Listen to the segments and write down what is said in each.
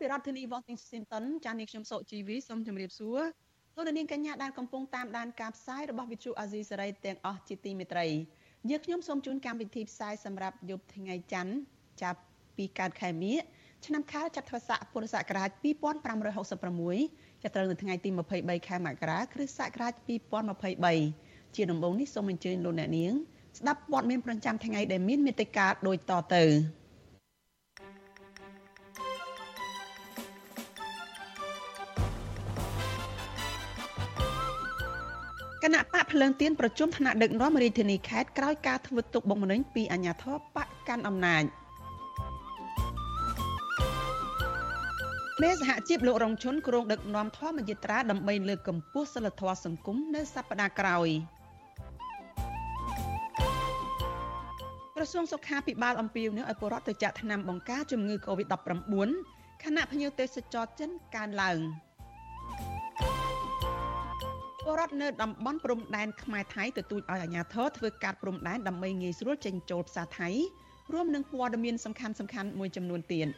ពីរដ្ឋធានី Washington ចា៎នាងខ្ញុំសុជីវីសូមជម្រាបសួរលោកនាងកញ្ញាដែលកំពុងតាមដានការផ្សាយរបស់ Vuthu Azizi Serai ទាំងអស់ជាទីមេត្រីយើងខ្ញុំសូមជូនកម្មវិធីផ្សាយសម្រាប់យប់ថ្ងៃច័ន្ទចាប់ពីកើតខែមិញឆ្នាំខាលចត្វាស័កពុរសករាជ2566ចាប់ត្រូវនៅថ្ងៃទី23ខែមករាគ្រិស្តសករាជ2023ជាដំបូងនេះសូមអញ្ជើញលោកអ្នកនាងស្ដាប់ព័ត៌មានប្រចាំថ្ងៃដែលមានមេត្តាដូចតទៅ គណៈបកភ្លើងទៀនប្រជុំថ្នាក់ដឹកនាំរាជធានីខេត្តក្រោយការធ្វើទុកបុកម្នេញពីអាជ្ញាធរបកកាន់អំណាចមេសហជីពលោករងឈុនគ្រងដឹកនាំធម្មយាត្រាដើម្បីលើកកម្ពស់សិលធម៌សង្គមនៅសប្តាហ៍ក្រោយក្រសួងសុខាភិបាលអំពាវនាវឲ្យពលរដ្ឋទៅចាក់ថ្នាំបង្ការជំងឺ Covid-19 ខណៈភ្ញៀវទេសចរចិនកើនឡើង ពលរដ្ឋនៅតំបន់ព្រំដែនខ្មែរថៃទទូចឲ្យអាជ្ញាធរធ្វើការព្រំដែនដើម្បីងាយស្រួលចេញចូលផ្សារថៃរួមនឹងព័ត៌មានសំខាន់ៗមួយចំនួនទៀត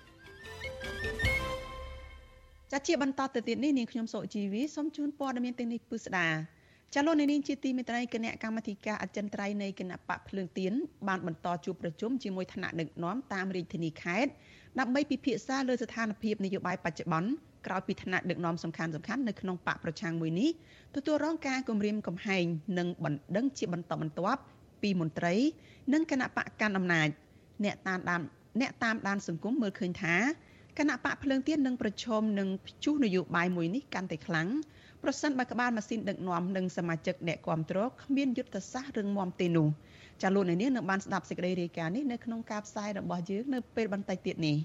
ចាជាបន្តទៅទៀតនេះនាងខ្ញុំសុជីវីសូមជូនព័ត៌មានទាំងនេះពិស្ដាចាលោកនាងជាទីមេត្រីគណៈកម្មាធិការអចិន្ត្រៃយ៍នៃគណៈបកភ្លើងទៀនបានបន្តជួបប្រជុំជាមួយថ្នាក់ដឹកនាំតាមរាជធានីខេត្តដើម្បីពិភាក្សាលើស្ថានភាពនយោបាយបច្ចុប្បន្ន ក្រោយពីថ្នាក់ដឹកនាំសំខាន់សំខាន់នៅក្នុងបកប្រឆាំងមួយនេះទទួលរងការគំរាមកំហែងនិងបណ្ដឹងជាបន្តបន្ទាប់ពីមន្ត្រី និងគណៈបកកាន់អំណាចអ្នកតាមដានអ្នកតាមដានសង្គមមើលឃើញថាគណៈបកភ្លើងទៀននឹងប្រឈមនឹងព្យុះនយោបាយមួយនេះកាន់តែខ្លាំងប្រសិនបើក្បាលម៉ាស៊ីនដឹកនាំនិងសមាជិកអ្នកគ្រប់គ្រងគ្មានយុទ្ធសាស្ត្ររឹងមាំទេនោះចាលោកនាងនឹងបានស្ដាប់សេចក្តីរាយការណ៍នេះនៅក្នុងការផ្សាយរបស់យើងនៅពេលបន្តិចទៀតនេះ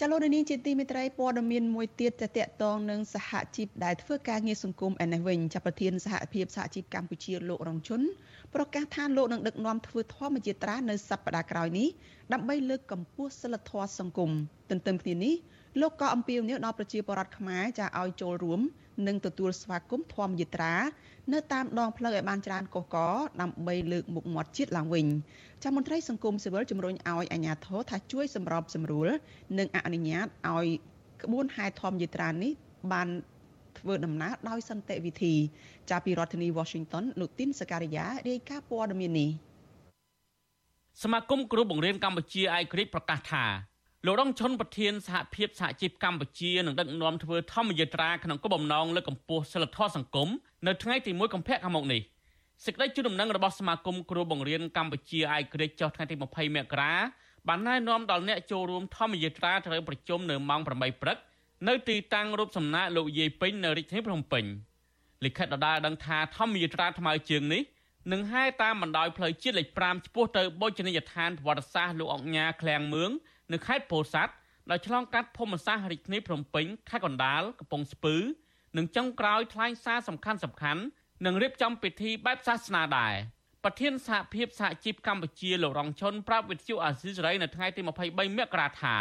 ចលនានេះជាទីមេត្រីព័ត៌មានមួយទៀតតកតងនឹងសហជីពដែលធ្វើការងារសង្គមឯនេះវិញចាប់ប្រធានសហភាពសហជីពកម្ពុជាលោករងជុនប្រកាសថាលោកនឹងដឹកនាំធ្វើធម្មជាត្រានៅសប្តាហ៍ក្រោយនេះដើម្បីលើកកម្ពស់សិលធម៌សង្គមទន្ទឹមគ្នានេះ លោកក៏អំពាវនាវដល់ប្រជាពលរដ្ឋខ្មែរចាឲ្យចូលរួមនិងទទួលស្វាគមន៍ធម្មយាត្រានៅតាមដងផ្លូវឲ្យបានច្រើនកុះកដើម្បីលើកមុខមាត់ជាតិឡើងវិញចាំមន្ត្រីសង្គមស៊ីវិលជំរុញឲ្យអាជ្ញាធរថាជួយសម្របសម្រួលនិងអនុញ្ញាតឲ្យក្បួនហែធម្មយាត្រានេះបានធ្វើដំណើរដោយសន្តិវិធីចាប់ពីរដ្ឋធានី Washington លោកទីនសការីយ៉ារាយការណ៍ព័ត៌មាននេះសមាគមគ្រូបង្រៀនកម្ពុជាឯករាជ្យប្រកាសថា លោករងឈុនប្រធានសហភាពសហជីពកម្ពុជានឹងដឹកនាំធ្វើធម្មយាត្រាក្នុងគោលបំណងលើកកម្ពស់សិលធម៌សង្គមនៅថ្ងៃទី1កុម្ភៈខាងមុខនេះសេចក្តីជូនដំណឹងរបស់សមាគមគ្រូបង្រៀនកម្ពុជាឯករាជ្យចុះថ្ងៃទី20មករាបានណែនាំដល់អ្នកចូលរួមធម្មយាត្រាត្រូវប្រជុំនៅម៉ោង8ព្រឹកនៅទីតាំងរូបសំណាកលោកយាយពេញនៅរាជធានីភ្នំពេញលិខិតដដែលដឹងថាធម្មយាត្រាថ្មើរជើងនេះនឹងហែតាមបណ្ដោយផ្លូវជាតិលេខ5ឆ្ពោះទៅបូជនីយដ្ឋានប្រវត្តិសាស្ត្រលោកអង្គញាឃ្លាំងមឿង នៅខេត្តពោធិ៍សាត់ដោយឆ្លងកាត់ភូមិសាស្ត្ររាជធានីភ្នំពេញខេត្តកណ្ដាលកំពង់ស្ពឺនិងចុងក្រោយថ្លែងសារសំខាន់សំខាន់និងរៀបចំពិធីបែបសាសនាដែរប្រធានសហភាពសហជីពកម្ពុជាលោករងឈុនប្រាប់វិទ្យុអាស៊ីសេរីនៅថ្ងៃទី23មករាថា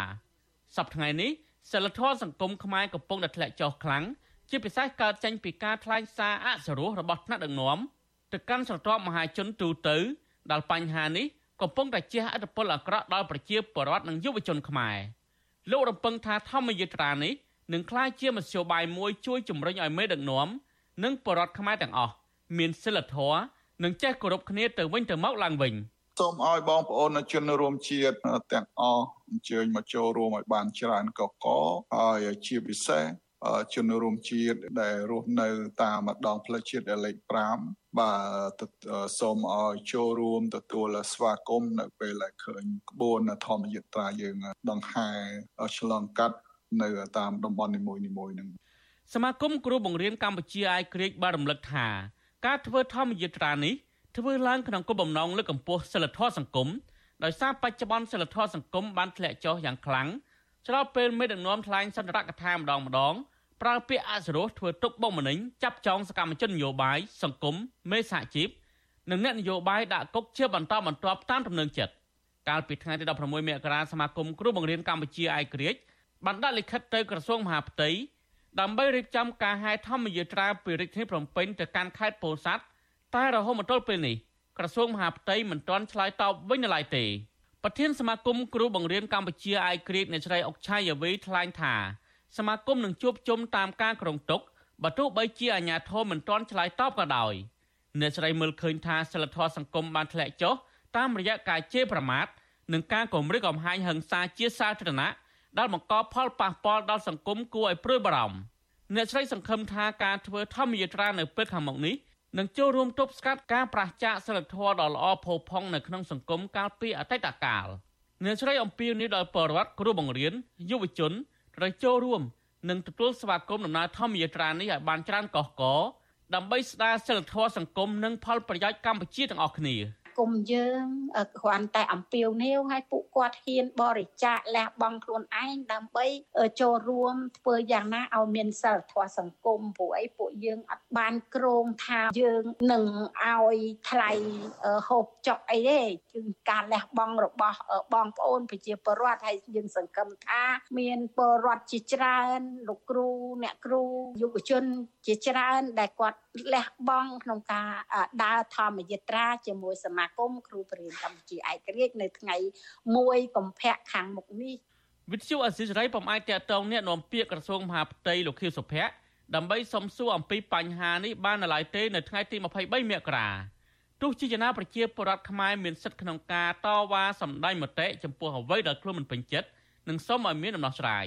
សប្តាហ៍ថ្ងៃនេះសិលធម៌សង្គមខ្មែរកំពុងតែធ្លាក់ចុះខ្លាំងជាពិសេសកើតចេញពីការថ្លែងសារអសរោះរបស់ថ្នាក់ដឹកនាំទៅកាន់ស្រទាប់មហាជនទូទៅដែលបញ្ហានេះ កំពុងតែជះឥទ្ធិពលអាក្រក់ដល់ប្រជាពលរដ្ឋនិងយុវជនខ្មែរលោករំពឹងថាធម្មយាត្រានេះនឹងក្លាយជាមធ្យោបាយមួយជួយជំរុញឲ្យមេដឹកនាំនិងពលរដ្ឋខ្មែរទាំងអស់មានសិលធម៌និងចេះគោរពគ្នាទៅវិញទៅមកឡើងវិញសូមឲ្យបងប្អូនជនរួមជាតិទាំងអស់អញ្ជើញមកចូលរួមឲ្យបានច្រើនកកហើយជាពិសេស ជនរួមជាតិដែលរស់នៅតាមម្ដងផ្លូវជាតិលេខ5បាទសូមឲ្យចូលរួមទទួលស្វាគមន៍នៅពេលដែលឃើញក្បួនធម្មយត្រាយើងដង្ហែឆ្លងកាត់នៅតាមតំបន់នីមួយៗហ្នឹងសមាគមគ្រូបង្រៀនកម្ពុជាអាយក្រិចបានរំលឹកថាការធ្វើធម្មយាត្រានេះធ្វើឡើងក្នុងគោលបំណងលើកកម្ពស់សិលធម៌សង្គមដោយសារបច្ចុប្បន្នសិលធម៌សង្គមបានធ្លាក់ចុះយ៉ាងខ្លាំង ឆ្លោះពេលមេដឹកនាំថ្លែងសន្ទរកថាម្ដងម្ដងប្រើពាក្យអសុរោះធ្វើទុកបុកម្នេញចាប់ចងសកម្មជននយោបាយសង្គមមេសហជីពនិងអ្នកនយោបាយដាក់គុកជាបន្តបន្ទាប់តាមទំនឹងចិត្តកាលពីថ្ងៃទី16មករាសមាគមគ្រូបង្រៀនកម្ពុជាឯករាជ្យបានដាក់លិខិតទៅក្រសួងមហាផ្ទៃដើម្បីរៀបចំការហែធម្មយាត្រាពីរាជធានីភ្នំពេញទៅកាន់ខេត្តពោធិ៍សាត់តែរហូតមកទល់ពេលនេះក្រសួងមហាផ្ទៃមិនទាន់ឆ្លើយតបវិញនៅឡើយទេ ប្រធានសមាគមគ្រូបង្រៀនកម្ពុជាឯករាជ្យអ្នកស្រីអុកឆាយាវីថ្លែងថា សមាគមនឹងជួបជុំតាមការក្រុងតុកបើទោះបីជាអាជ្ញាធរមិនទាន់ឆ្លើយតបក៏ដោយអ្នកស្រីមើលឃើញថាសិលធម៌សង្គមបានធ្លាក់ចុះតាមរយៈការជេរប្រមាថនិងការគំរាមកំហែងហិង្សាជាសាធារណៈដែលបង្កផលប៉ះពាល់ដល់សង្គមគួរឲ្យព្រួយបារម្ភអ្នកស្រីសង្ឃឹមថាការធ្វើធម្មយាត្រានៅពេលខាងមុខនេះ នឹងចូលរួមទប់ស្កាត់ការប្រឆាចសិលធម៌ដ៏ល្អផូរផង់នៅក្នុងសង្គមកាលពីអតីតកាលអ្នកស្រីអំពីនេះដល់ពលរដ្ឋគ្រូបង្រៀនយុវជនត្រូវចូលរួមនិងទទួលស្វាគមន៍ដំណើរធម្មយាត្រានេះឲ្យបានច្រើនកកកដើម្បីស្ដារសិលធម៌សង្គមនិងផលប្រយោជន៍កម្ពុជាទាំងអស់គ្នា។ គមន៍យើងគ្រាន់តែអំពាវនាវឲ្យពួកគាត់ហ៊ានបរិច្ចាគលះបង់ខ្លួនឯងដើម្បីចូលរួមធ្វើយ៉ាងណាឲ្យមានសិលធម៌សង្គមព្រោះអីពួកយើងអត់បានក្រងថាយើងនឹងឲ្យថ្លៃហូបចុកអីទេគឺការលះបង់របស់បងប្អូនប្រជាពលរដ្ឋហើយយើងសង្កឹមថាមានពលរដ្ឋជាច្រើនលោកគ្រូអ្នកគ្រូយុវជនជាច្រើនដែលគាត់ លះបង់ក្នុងការដើរធម្មយាត្រាជាមួយសមាគមគ្រូបរិញ្ញាកម្ពុជាឯករាជ្យនៅថ្ងៃ1កុម្ភៈខាងមុខនេះវិទ្យុអសិរ័យពុំអាចតតងអ្នកនាំពាក្យក្រសួងមហាផ្ទៃលោកខៀវសុភ័ក្រដើម្បីសំសួរអំពីបញ្ហានេះបាននៅឡើយទេនៅថ្ងៃទី23មករាទោះជាចនាប្រជាពលរដ្ឋខ្មែរមានសិទ្ធិក្នុងការតវ៉ាសម្ដែងមតិចំពោះអ្វីដែលខ្លួនមិនពេញចិត្តនិងសូមឲ្យមានដំណោះស្រាយ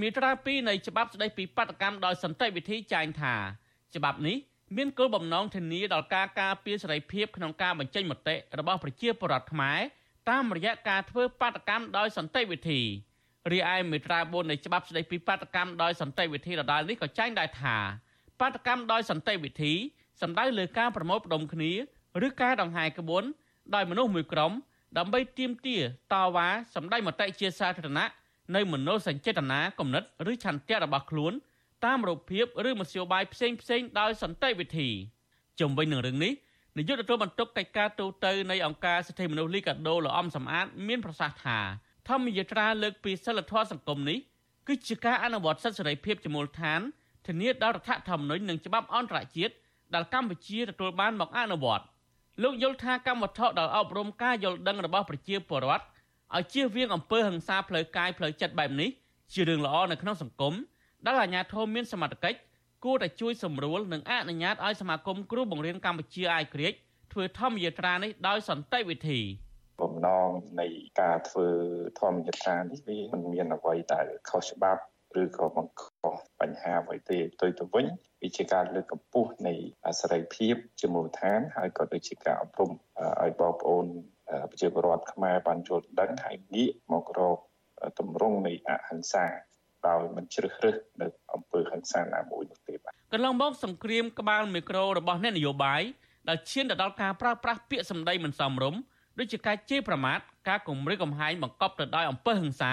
មាត្រា2នៃច្បាប់ស្តីពីបាតកម្មដោយសន្តិវិធីចែងថា ច្បាប់នេះមានគោលបំណងធានាដល់ការការពារសេរីភាពក្នុងការបញ្ចេញមតិរបស់ប្រជាពលរដ្ឋខ្មែរតាមរយៈការធ្វើបាតកម្មដោយសន្តិវិធីរីឯមេត្រា4នៃច្បាប់ស្តីពីបាតកម្មដោយសន្តិវិធីដដែលនេះក៏ចែងដែរថាបាតកម្មដោយសន្តិវិធីសំដៅលើការប្រមូលផ្ដុំគ្នាឬការដង្ហែក្បួនដោយមនុស្សមួយក្រុមដើម្បីទាមទារតវ៉ាសម្ដែងមតិជាសាធារណៈនៅមនោសញ្ចេតនាគំនិតឬឆន្ទៈរបស់ខ្លួន តាមរូបភាពឬមធ្យោបាយផ្សេងផ្សេងដោយសន្តិវិធីជំវិញនឹងរឿងនេះនាយកទទួលបន្ទុកកិច្ចការទូតទៅនៃអង្គការសិទ្ធិមនុស្សលីកាដូលោកអំសំអាត មានប្រសាសន៍ថាធម្មយាត្រាលើកពីសិលធម៌សង្គមនេះគឺជាការអនុវត្តសិទ្ធិសេរីភាពជាមូលដ្ឋានធានាដល់រដ្ឋធម្មនុញ្ញនិងច្បាប់អន្តរជាតិដែលកម្ពុជាទទួលបានមកអនុវត្តលោកយល់ថាកម្មវត្ថុដែលអប់រំការយល់ដឹងរបស់ប្រជាពលរដ្ឋឲ្យជៀសវាងអំពើហិង្សាផ្លូវកាយផ្លូវចិត្តបែបនេះជារឿងល្អនៅក្នុងសង្គម ដែលអាជ្ញាធរមានសមត្ថកិច្ចគួរតែជួយសម្រួលនិងអនុញ្ញាតឲ្យសមាគមគ្រូបង្រៀនកម្ពុជាអាយក្រិចធ្វើធម្មយាត្រានេះដោយសន្តិវិធីបំណងនៃការធ្វើធម្មយាត្រានេះវាមិនមានអ្វីដែលខុសច្បាប់ឬក៏បង្កបញ្ហាអ្វីទេផ្ទុយទៅវិញវាជាការលើកកម្ពស់នៃសេរីភាពជាមូលដ្ឋានហើយក៏ដូចជាការអប់រំឲ្យបងប្អូនប្រជាពលរដ្ឋខ្មែរបានយល់ដឹងហើយងាកមករកទម្រង់នៃអហិង្សា ដោយមិនជ្រើសរើសនៅអង្គើហិង្សាណាមួយនោះទេបាទកន្លងមកសង្គ្រាមក្បាលមីក្រូរបស់អ្នកនយោបាយដែលឈានទៅដល់ការប្រើប្រាស់ពាក្យសម្ដីមិនសមរម្យដូចជាការជេរប្រមាថការគំរាមកំហែងបង្កប់ទៅដោយអំពើហិង្សា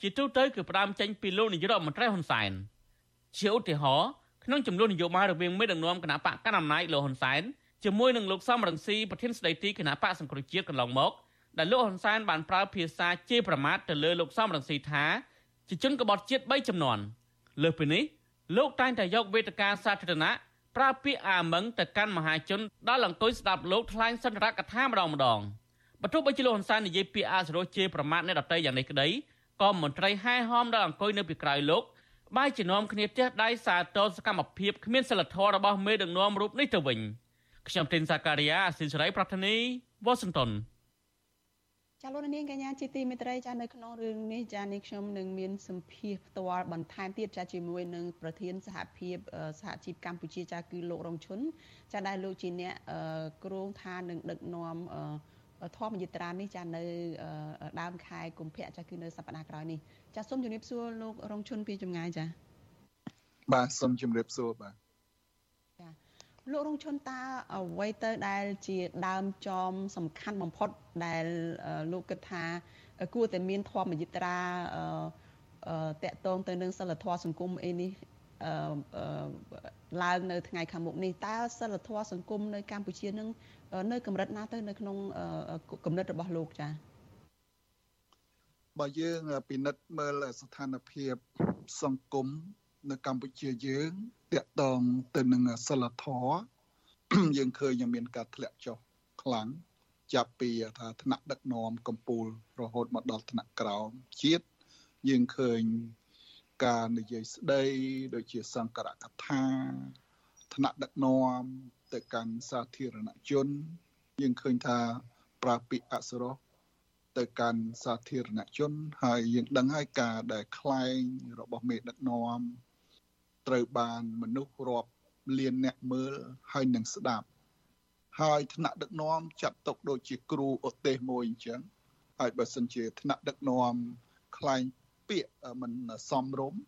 ជាទូទៅគឺផ្ដើមចេញពីលោកនាយរដ្ឋមន្ត្រីហ៊ុនសែនជាឧទាហរណ៍ក្នុងចំនួននយោបាយរវាងមេដឹកនាំគណៈបកកណ្ដាលអំណាចលោកហ៊ុនសែនជាមួយនឹងលោកសំរងស៊ីប្រធានស្ដីទីគណៈបកសង្គ្រោះជាតិកន្លងមកដែលលោកហ៊ុនសែនបានប្រើភាសាជេរប្រមាថទៅលើលោកសំរងស៊ីថា ជាជនក្បត់ជាតិ3ចំនួនលើសពីនេះលោកតែងតែយកវេទិកាសាធារណៈប្រើពាក្យអាម៉ឹងទៅកាន់មហាជនដែលអង្គុយស្ដាប់លោកថ្លែងសន្ទរកថាម្ដងម្ដងបើទោះបីជាលោកហ៊ុនសែននិយាយពាក្យអាសរោជេរប្រមាថអ្នកដតីយ៉ាងនេះក្តីក៏មន្ត្រីហែហោមដែលអង្គុយនៅពីក្រោយលោកបែរជានាំគ្នាទះដៃសាទរសកម្មភាពគ្មានសិលធម៌របស់មេដឹកនាំរូបនេះទៅវិញខ្ញុំទីនសាការីយ៉ាអស៊ីសេរីប្រធានីវ៉ាស៊ីនតោន ចាលោកនាងកញ្ញាជាទីមេត្រីចានៅក្នុងរឿងនេះចានេះខ្ញុំនឹងមានសម្ភារផ្ទាល់បន្ថែមទៀតចាជាមួយនឹងប្រធានសហភាពសហជីពកម្ពុជាចាគឺលោករងឈុនចាដែលលោកជាអ្នកគ្រោងថានឹងដឹកនាំធម្មយត្រានេះចានៅដើមខែកុម្ភៈចាគឺនៅសប្តាហ៍ក្រោយនេះចាសូមជម្រាបសួរលោករងឈុនពីចម្ងាយចាបាទសូមជម្រាបសួរបាទ លោករងឈុនតាអ្វីទៅដែលជាដើមចមសំខាន់បំផុតដែលលោកគិតថា គួរតែមានធម្មយិត្រាអឺតកតងទៅនឹងសិលធម៌សង្គមអីនេះអឺឡើងនៅថ្ងៃខាងមុខនេះតើសិលធម៌សង្គមនៅកម្ពុជានឹងនៅកម្រិតណាទៅនៅក្នុងកម្រិតរបស់លោកចា៎បើយើងពិនិត្យមើលស្ថានភាពសង្គមនៅកម្ពុជាយើង តកតងទៅនឹងសិលធម៌យើងឃើញមានការធ្លាក់ចុះខ្លាំងចាប់ពីថាថ្នាក់ដឹកនាំកម្ពុជារហូតមកដល់ថ្នាក់ក្រោមជាតិយើងឃើញការនិយាយស្ដីដូចជាសង្ករកថាថ្នាក់ដឹកនាំទៅកាន់សាធារណជន យើងឃើញថាប្រាពិអសរោះទៅកាន់សាធារណជន ហើយយើងដឹងហើយការដែលខ្លែងរបស់មេដឹកនាំ ត្រូវបានមនុស្សរាប់លានអ្នកមើលហើយនឹងស្ដាប់ហើយថ្នាក់ដឹកនាំចាត់ទុកដូចជាគ្រូឧទេសមួយអញ្ចឹងហើយបើសិនជាថ្នាក់ដឹកនាំខ្លែងពាក្យមិនសមរម្យ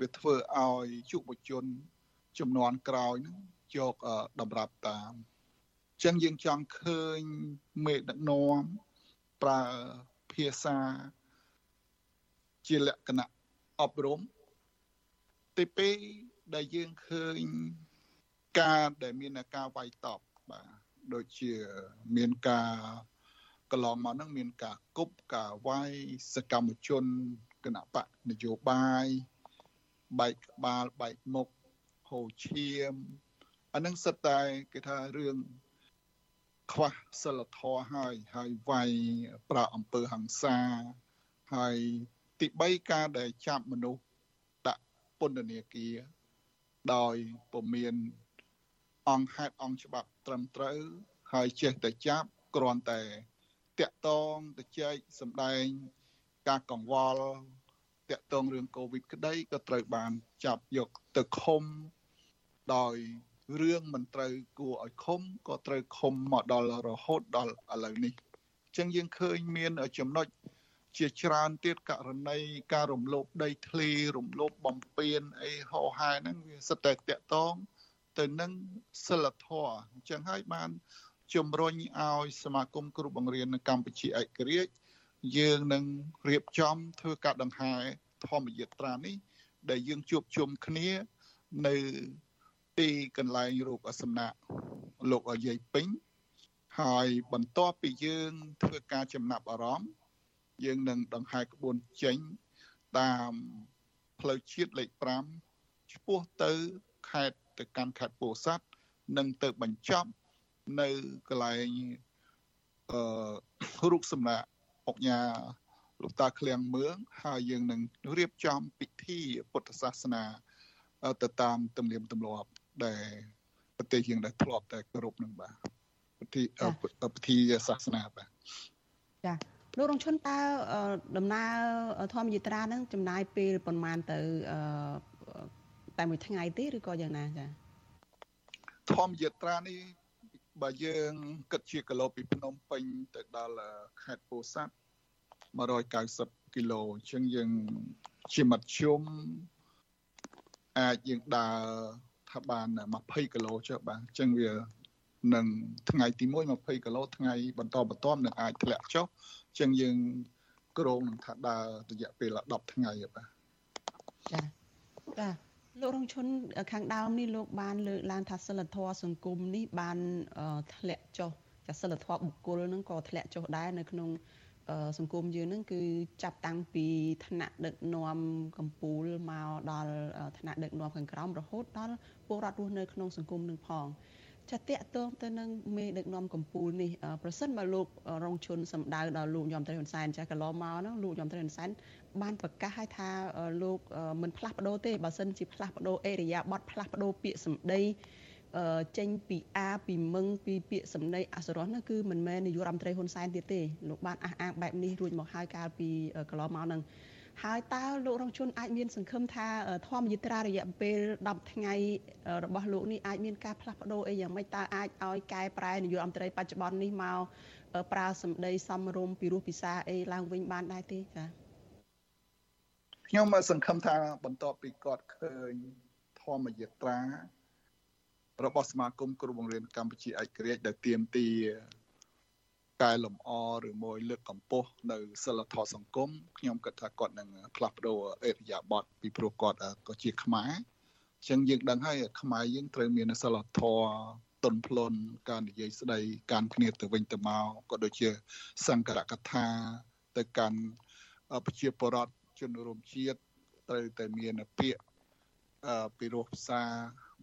វាធ្វើឲ្យយុវជនចំនួនក្រោយនឹងយកតម្រាប់តាមអញ្ចឹងយើងចង់ឃើញមេដឹកនាំប្រើភាសាជាលក្ខណៈអប់រំ ទី2ដែលយើងឃើញការដែលមានការវាយតប់បាទដូចជាមានការកន្លងមកហ្នឹងមានការគប់ការវាយសកម្មជនគណៈបកនយោបាយបែកក្បាលបែកមុខហូឈាមអានឹងសិតតែគេថារឿងខ្វះសិលធម៌ហើយហើយវាយប្រើអំពើហិង្សាហើយទី3ការដែលចាប់មនុស្សដាក់ ពន្ធនាគារដោយពុំមានអង្គហេតុអង្គច្បាប់ត្រឹមត្រូវ ហើយចេះតែចាប់គ្រាន់តែតាក់តងទៅចែកសម្ដែងការកង្វល់តាក់ទងរឿងកូវីដក្តីក៏ត្រូវបានចាប់យកទៅឃុំដោយរឿងមិនត្រូវគួរឲ្យឃុំក៏ត្រូវឃុំមកដល់រហូតដល់ឥឡូវនេះអញ្ចឹងយើងឃើញមានចំណុច ជាច្រើនទៀតករណីការរំលោភដីធ្លីរំលោភបំពានអីហោហែហ្នឹងវាសិតតែតាក់ទងទៅនឹងសិលធម៌អញ្ចឹងហើយបានជំរុញឲ្យសមាគមគ្រូបង្រៀននៅកម្ពុជាឯករាជ្យយើងនឹងរៀបចំធ្វើការដង្ហែធម្មយាត្រានេះ ដែលយើងជួបជុំគ្នានៅទីកន្លែងរូបសំណាកលោកអយាយពេញហើយបន្ទាប់ពីយើងធ្វើការចំណាប់អារម្មណ៍ យើងនឹងដង្ហែក្បួនចេញតាមផ្លូវជាតិលេខ5ឆ្ពោះទៅខេត្តទៅកាន់ខេត្តពោធិ៍សាត់និងទៅបញ្ចប់នៅកន្លែងអឺរូបសំណាកអុកញ៉ាលោកតាឃ្លាំងមឿងហើយយើងនឹងរៀបចំពិធីពុទ្ធសាសនាទៅតាមទំនៀមទម្លាប់ដែលប្រទេសយើងដែលធ្លាប់តែគោរពនឹងបាទពិធីពិធីសាសនាបាទចា លោករងឈុនតើដំណើរធម្មយាត្រានឹងចំណាយពេលប្រហែលទៅតែមួយថ្ងៃទេឬក៏យ៉ាងណាចាធម្មយាត្រានេះបើយើងគិតជាគីឡូពីភ្នំពេញទៅដល់ខេត្តពោធិ៍សាត់190គីឡូអញ្ចឹងយើងជាមធ្យមអាចយើងដើរថាបាន20គីឡូចុះបាទអញ្ចឹងវា នឹងថ្ងៃទី1 20គីឡូថ្ងៃបន្តបន្ទាប់នឹងអាចធ្លាក់ចុះអញ្ចឹងយើងក្រងនឹងថាដើររយៈពេល10ថ្ងៃបាទចាចាលោករងឈុនខាងដើមនេះលោកបានលើកឡើងថាសិលធម៌សង្គមនេះបានធ្លាក់ចុះចាសិលធម៌បុគ្គលនឹងក៏ធ្លាក់ចុះដែរនៅក្នុងសង្គមយើងនឹងគឺចាប់តាំងពីឋានៈដឹកនាំកម្ពុជាមកដល់ឋានៈដឹកនាំខាងក្រោមរហូតដល់ពលរដ្ឋរស់នៅក្នុងសង្គមនឹងផង ចាតកតងទៅនឹងមេដឹកនាំកម្ពុជានេះប្រសិនបើលោករងឈុនសម្ដៅដល់លោកញោមត្រីហ៊ុនសែនចាកន្លងមកហ្នឹងលោកញោមត្រីហ៊ុនសែនបានប្រកាសឲ្យថាលោកមិនផ្លាស់ប្ដូរទេបើសិនជាផ្លាស់ប្ដូរអេរិយាប័តផ្លាស់ប្ដូរពាក្យសម្ដីចេញពីអាពីមឹងពីពាក្យសម្ដីអសរោះនោះគឺមិនមែននាយករដ្ឋមន្ត្រីហ៊ុនសែនទៀតទេលោកបានអះអាងបែបនេះរួចមកហើយកាលពីកន្លងមកនឹង ហើយតើលោករងជនអាចមានសង្ឃឹមថាធម្មយាត្រារយៈពេល10ថ្ងៃរបស់លោកនេះអាចមានការផ្លាស់ប្ដូរអីយ៉ាងម៉េចតើអាចឲ្យកែប្រែនាយករដ្ឋមន្ត្រីបច្ចុប្បន្ននេះមកប្រើសម្ដីសំរុំពីរោះពិសាអីឡើងវិញបានដែរទេចា៎ខ្ញុំសង្ឃឹមថាបន្ទាប់ពីគាត់ឃើញធម្មយាត្រារបស់សមាគមគ្រូបង្រៀនកម្ពុជាឯករាជ្យដែលទៀមទី កែលម្អឬមួយលើកកម្ពស់នៅសិលធម៌សង្គមខ្ញុំគិតថាគាត់នឹងផ្លាស់ប្ដូរអេរយាប័តពីព្រោះគាត់ក៏ជាខ្មែរអញ្ចឹងយើងដឹងហើយខ្មែរយើងត្រូវមានសិលធម៌តុនផ្លន់ការនិយាយស្ដីការគ្នាទៅវិញទៅមកក៏ដូចជាសង្ករកថាទៅកាន់ប្រជាពលរដ្ឋជនរួមជាតិត្រូវតែមានពាក្យពីរោះភាសា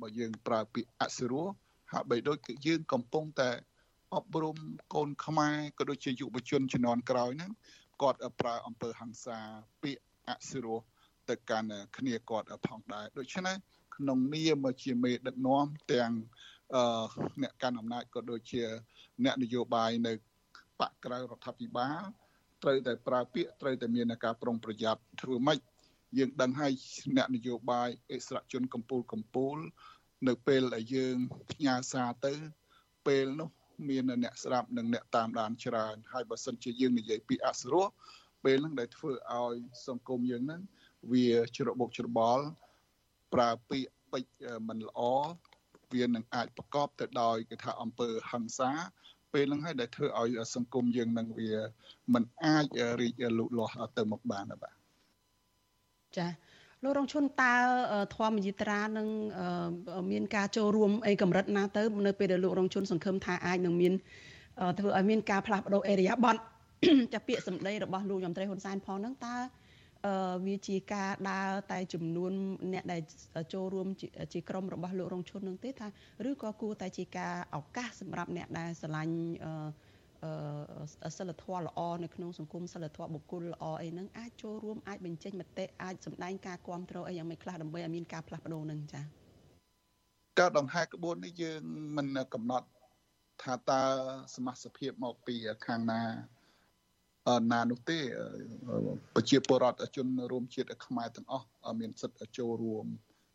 បើយើងប្រើពាក្យអសិរោះហាក់បីដូចគឺយើងកំពុងតែ អប់រំកូនខ្មែរក៏ដូចជាយុវជនជំនាន់ក្រោយហ្នឹងគាត់ប្រើអំពើហិង្សាពាក្យអសិរោះទៅកាន់គ្នាគាត់ផងដែរដូច្នេះក្នុងនាមជាមេដឹកនាំទាំងអ្នកកាន់អំណាចក៏ដូចជា អ្នកនយោបាយនៅបកក្រៅរដ្ឋាភិបាលត្រូវតែប្រើពាក្យត្រូវតែមានការប្រុងប្រយ័ត្នធ្វើម៉េចយើងដឹងហើយអ្នកនយោបាយអិសរាជជនកម្ពុជាកម្ពុជានៅពេលដែលយើងផ្ញើសារទៅពេលនោះ មានអ្នកស្ដាប់និងអ្នកតាមដានច្រើនហើយបើសិនជាយើងនិយាយពីអសរោះពេលហ្នឹងដែលធ្វើឲ្យសង្គមយើងហ្នឹងវាច្របូកច្របល់ប្រើពាក្យពេចមិនល្អវានឹងអាចប្រកបទៅដោយគេថាអំពើហិង្សាពេលហ្នឹងហើយដែលធ្វើឲ្យសង្គមយើងនឹងវាមិនអាចរីកលូតលាស់ទៅមុខបានបាទចា លោករងឈុនតើធម្មយិត្រានឹងមានការចូលរួមអីកម្រិតណាទៅនៅពេលដែលលោករងឈុនសង្ឃឹមថាអាចនឹងមានធ្វើឲ្យមានការផ្លាស់ប្ដូរអេរិយាប័តចាពាក្យសម្ដីរបស់លោកយមត្រីហ៊ុនសែនផងហ្នឹងតើវាជាការដើរតែចំនួនអ្នកដែលចូលរួមជាក្រុមរបស់លោករងឈុននឹងទេថាឬក៏គួរតែជាការឱកាសសម្រាប់អ្នកដែលស្រឡាញ់ សិលធម៌ល្អនៅក្នុងសង្គមសិលធម៌បុគ្គលល្អអីហ្នឹងអាចចូលរួមអាចបញ្ចេញមតិអាចសម្ដែងការគ្រប់គ្រងអីយ៉ាងម៉េចខ្លះដើម្បីឲ្យមានការផ្លាស់ប្ដូរហ្នឹងចា៎ការដង្ហែក្បួននេះយើងមិនកំណត់ថាតើសមាជិកភាពមកពីខាងណាណានោះទេប្រជាពលរដ្ឋជនរួមជាតិខ្មែរទាំងអស់មានសិទ្ធិចូលរួម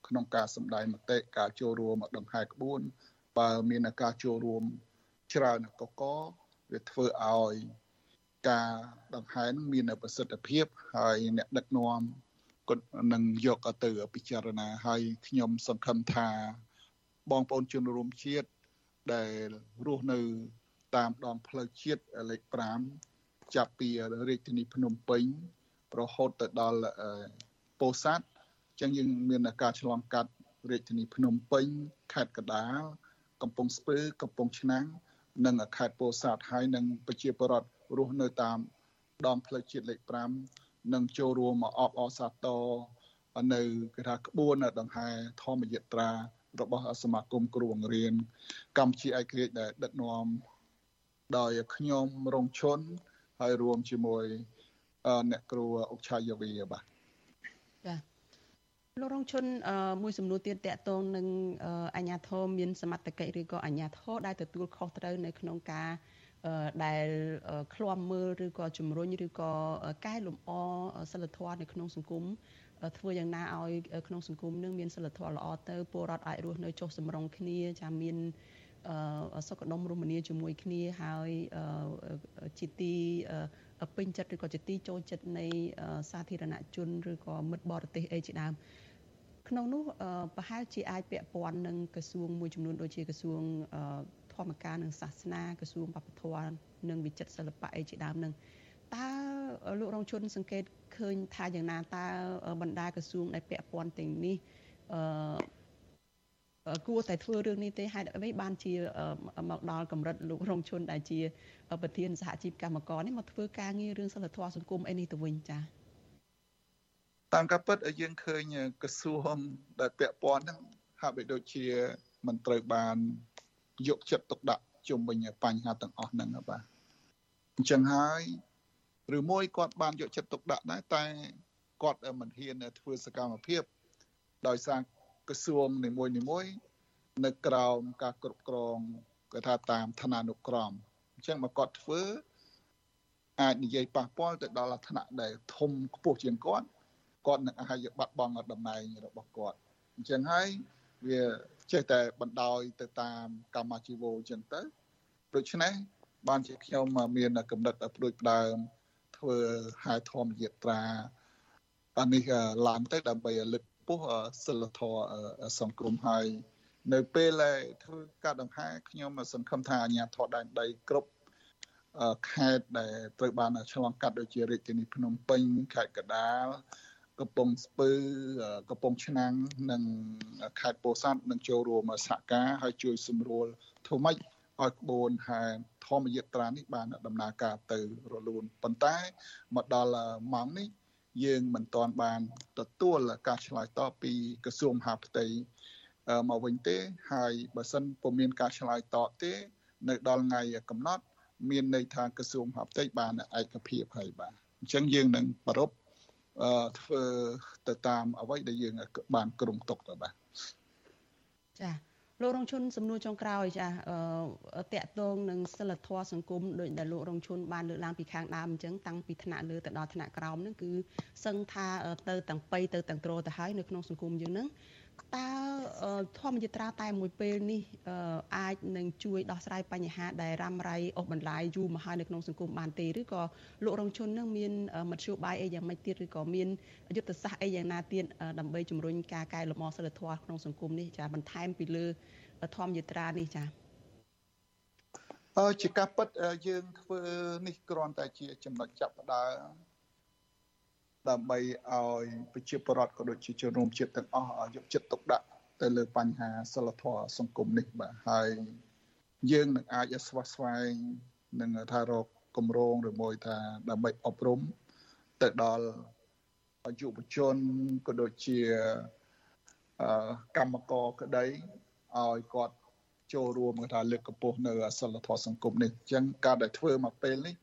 ក្នុងការសម្ដែងមតិការចូលរួមដង្ហែក្បួនបើមានការចូលរួមច្រើនកក វាធ្វើឲ្យការដង្ហែនឹងមានប្រសិទ្ធភាពហើយអ្នកដឹកនាំគាត់នឹងយកទៅពិចារណាហើយខ្ញុំសង្ឃឹមថាបងប្អូនជនរួមជាតិដែលរស់នៅតាមដងផ្លូវជាតិលេខ5ចាប់ពីរាជធានីភ្នំពេញរហូតទៅដល់ពោធិ៍សាត់ចឹងយើងមានការឆ្លងកាត់រាជធានីភ្នំពេញខេត្តកដាលកំពង់ស្ពឺកំពង់ឆ្នាំង និងខេត្តពោធិ៍សាត់ហើយនិងប្រជាពលរដ្ឋរស់នៅតាមដងផ្លូវជាតិលេខ5និងចូលរួមមកអបអសាទរនៅគេថាក្បួនដង្ហែធម្មយត្រារបស់សមាគមគ្រូបង្រៀនកម្ពុជាឯករាជ្យដែលដឹកនាំដោយខ្ញុំរងឈុនហើយរួមជាមួយអ្នកគ្រូអុកឆាយាវីបាទចា លោករងឈុនមួយសំណួរទៀតតកតងនឹងអាញាធមមានសមត្ថកិច្ចឬក៏អាញាធរដែលទទួលខុសត្រូវនៅក្នុងការដែលឃ្លាំមើលឬក៏ជំរុញឬក៏កែលម្អសិលធម៌នៅក្នុងសង្គមធ្វើយ៉ាងណាឲ្យក្នុងសង្គមនឹងមានសិលធម៌ល្អទៅពលរដ្ឋអាចរស់នៅចុះសម្រុងគ្នាចាមានសុខដុមរមនាជាមួយគ្នាហើយជាទី ពេញចិត្តឬក៏ជាទីចូលចិត្តនៃសាធារណជនឬក៏មិត្តបរទេសអីជាដើមក្នុងនោះប្រហែលជាអាចពាក់ព័ន្ធនឹងក្រសួងមួយចំនួនដូចជាក្រសួងធម្មការនិងសាសនាក្រសួងវប្បធម៌និងវិចិត្រសិល្បៈអីជាដើមនឹងតើលោករងជនសង្កេតឃើញថាយ៉ាងណាតើបណ្ដាក្រសួងដែលពាក់ព័ន្ធទាំងនេះអឺ គួរតែធ្វើរឿងនេះទេហេតុអ្វីបានជាមកដល់កម្រិតលោករងជនដែលជា ប្រធានសហជីពកម្មករនេះមកធ្វើការងាររឿងសិលធម៌សង្គមអីនេះទៅវិញចា៎តាមការពិតយើងឃើញក្រសួងដែលពាក់ព័ន្ធហ្នឹងហាក់បីដូចជាមិនត្រូវបានយកចិត្តទុកដាក់ជុំវិញបញ្ហាទាំងអស់ហ្នឹងបាទអញ្ចឹងហើយឬមួយគាត់បានយកចិត្តទុកដាក់ដែរតែគាត់មិនហ៊ានធ្វើសកម្មភាពដោយសារ ក្រសួងនីមួយនីមួយនៅក្រោមការគ្រប់គ្រងគេថាតាមឋានានុក្រមអញ្ចឹងបើគាត់ធ្វើអាចនិយាយប៉ះពាល់ទៅដល់ឋានៈដែលធំខ្ពស់ជាងគាត់គាត់នឹងអាចបាត់បង់តំណែងរបស់គាត់អញ្ចឹងហើយវាចេះតែបណ្ដោយទៅតាមកម្មជីវោអញ្ចឹងទៅដូច្នេះបានជាខ្ញុំមានកំណត់ឲ្យព្រួយផ្ដើមធ្វើហែធម្មយត្រាអានេះឡើងទៅដើម្បីលើក ពោះសិលធម៌សង្គមហើយនៅពេលដែលធ្វើការដង្ហែខ្ញុំសង្ឃឹមថាអាញាធរដែនដីគ្រប់ខេត្តដែលត្រូវបានឆ្លងកាត់ដូចជារាជធានីភ្នំពេញខេត្តកដាលកំពង់ស្ពឺកំពង់ឆ្នាំងនិងខេត្តពោធិ៍សាត់នឹងចូលរួមសហការហើយជួយសម្រួលធ្វើម៉េចឲ្យក្បួនហែធម្មយត្រានេះបានដំណើរការទៅរលូនប៉ុន្តែមកដល់ម៉ោងនេះ យើងមិនទាន់បានទទួលការឆ្លើយតបពីក្រសួងមហាផ្ទៃមកវិញទេ ហើយបើសិនពុំមានការឆ្លើយតបទេ នៅដល់ថ្ងៃកំណត់ មានន័យថាក្រសួងមហាផ្ទៃបានឯកភាពហើយបាទអញ្ចឹងយើងនឹងប្រពធ្វើទៅតាមអ្វីដែលយើងបានក្រុមទុកទៅបាទចា លោករងឈុនសំណួរចុងក្រោយចាអឺតកតងនឹងសិលធម៌សង្គមដោយដែលលោករងឈុនបានលើកឡើងពីខាងដើមអញ្ចឹងតាំងពីថ្នាក់លើទៅដល់ថ្នាក់ក្រោមហ្នឹងគឺសឹងថាទៅទាំងបៃទៅទាំងត្រទៅហើយនៅក្នុងសង្គមយើងហ្នឹង តើធម្មយត្រាតែមួយពេលនេះអាចនឹងជួយដោះស្រាយបញ្ហាដែលរ៉ាំរ៉ៃអូសបន្លាយយូរមកហើយនៅក្នុងសង្គមបានទេឬក៏លោករងជននឹងមានមធ្យោបាយអីយ៉ាងម៉េចទៀតឬក៏មានយុទ្ធសាស្ត្រអីយ៉ាងណាទៀតដើម្បីជំរុញការកែលម្អសិលធម៌ក្នុងសង្គមនេះចាបន្ថែមពីលើធម្មយត្រានេះចាអឺជាការពិតយើងធ្វើនេះគ្រាន់តែជាចំណុចចាប់ផ្ដើម ដើម្បីឲ្យប្រជាពលរដ្ឋក៏ដូចជាជនរួមជាតិទាំងអស់យកចិត្តទុកដាក់ទៅលើបញ្ហាសិលធម៌សង្គមនេះបាទហើយយើងនឹងអាចស្វាស្វែងនឹងថារកគម្រោងឬមួយថាដើម្បីអប់រំទៅដល់យុវជនក៏ដូចជាកម្មករក្តីឲ្យគាត់ចូលរួមគេថាលើកកម្ពស់នៅសិលធម៌សង្គមនេះអញ្ចឹងការដែលធ្វើមកពេលនេះ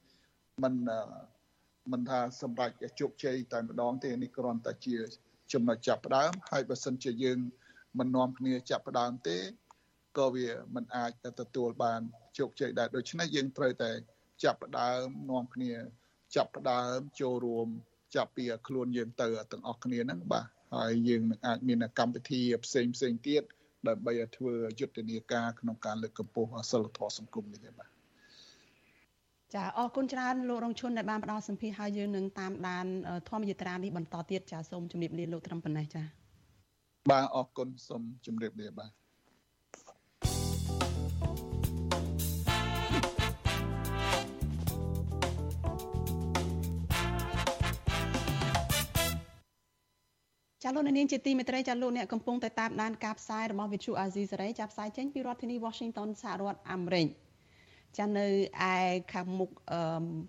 มัน មិនថាសម្រាប់ជោគជ័យតែម្ដងទេនេះគ្រាន់តែជាចំណុចចាប់ផ្ដើមហើយបើសិនជាយើងមិននាំគ្នាចាប់ផ្ដើមទេក៏វាមិនអាចទទួលបានជោគជ័យដែរដូច្នេះយើងត្រូវតែចាប់ផ្ដើមនាំគ្នាចាប់ផ្ដើមចូលរួមចាប់ពីខ្លួនយើងទៅទាំងអស់គ្នាហ្នឹងបាទហើយយើងនឹងអាចមានកម្មវិធីផ្សេងផ្សេងទៀតដើម្បីធ្វើយុទ្ធនាការក្នុងការលើកកម្ពស់សិលធម៌សង្គមនេះទេបាទ ចាអរគុណច្រើនលោករងឈុនដែលបានផ្ដល់សម្ភារឲ្យយើងនឹងតាមដានធម្មយត្រានេះបន្តទៀតចាសូមជម្រាបលាលោកត្រឹមប៉ុណ្ណេះចាបាទអរគុណសូមជម្រាបលាបាទចាលោកនាងជាទីមេត្រីចាលោកអ្នកកំពុងតែតាមដានការផ្សាយរបស់ Vithu Azizi សេរីចាប់ផ្សាយចេញពីរដ្ឋធានី Washington សហរដ្ឋអាមេរិក ចានៅឯខាងមុខ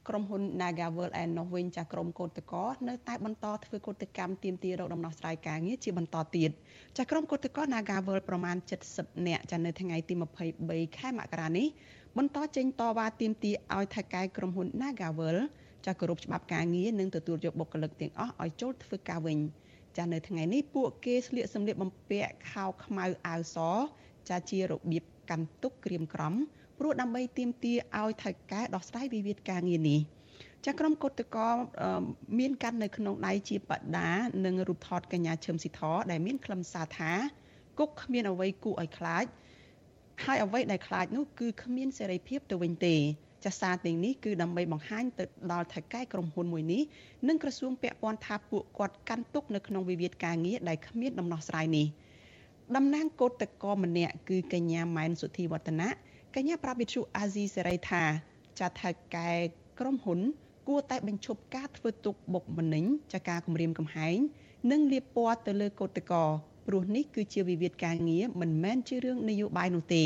ក្រុមហ៊ុន Nagavel ឯនោះវិញចាក្រុមកោតកោនៅតែបន្តធ្វើកោតកម្មទាមទាររកដំណោះស្រាយការងារជាបន្តទៀតចាក្រុមកោតកោ Nagavel ប្រមាណ70នាក់ចានៅថ្ងៃទី23ខែមករានេះបន្តចេញតវ៉ាទាមទារឲ្យថៅកែក្រុមហ៊ុន Nagavel ចាគោរពច្បាប់ការងារនិងទទួលយកបុគ្គលិកទាំងអស់ឲ្យចូលធ្វើការវិញចានៅថ្ងៃនេះពួកគេស្លៀកសម្លៀកបំពាក់ខោខ្មៅអាវសចាជារបៀបកាន់ទុកក្រៀមក្រំ ព្រោះដើម្បីទាមទារឲ្យថៅកែដោះស្រាយវិវាទការងារនេះចាក្រុមកុតកោមានកាន់នៅក្នុងដៃជាបដានិងរូបថតកញ្ញាឈឹមស៊ីធដែលមានខ្លឹមសារថាគុកគ្មានអ្វីគួរឲ្យខ្លាចហើយអ្វីដែលខ្លាចនោះគឺគ្មានសេរីភាពទៅវិញទេចាសារទាំងនេះគឺដើម្បីបង្ហាញទៅដល់ថៅកែក្រុមហ៊ុនមួយនេះនិងក្រសួងពាក់ព័ន្ធថាពួកគាត់កាន់ទុកនៅក្នុងវិវាទការងារដែលគ្មានដំណោះស្រាយនេះតំណាងកោតតកម្នាក់គឺកញ្ញាម៉ែនសុធីវឌ្ឍនៈ កញ្ញាប្រាប់វិទ្យុអាស៊ីសេរីថាចាត់ថៅកែក្រុមហ៊ុន គួរតែបញ្ឈប់ការធ្វើទុកបុកម្នេញចាការគម្រាមកំហែងនិងលៀបពណ៌ទៅលើកោតកោព្រោះនេះគឺជាវិវាទការងារមិនមែនជារឿងនយោបាយនោះទេ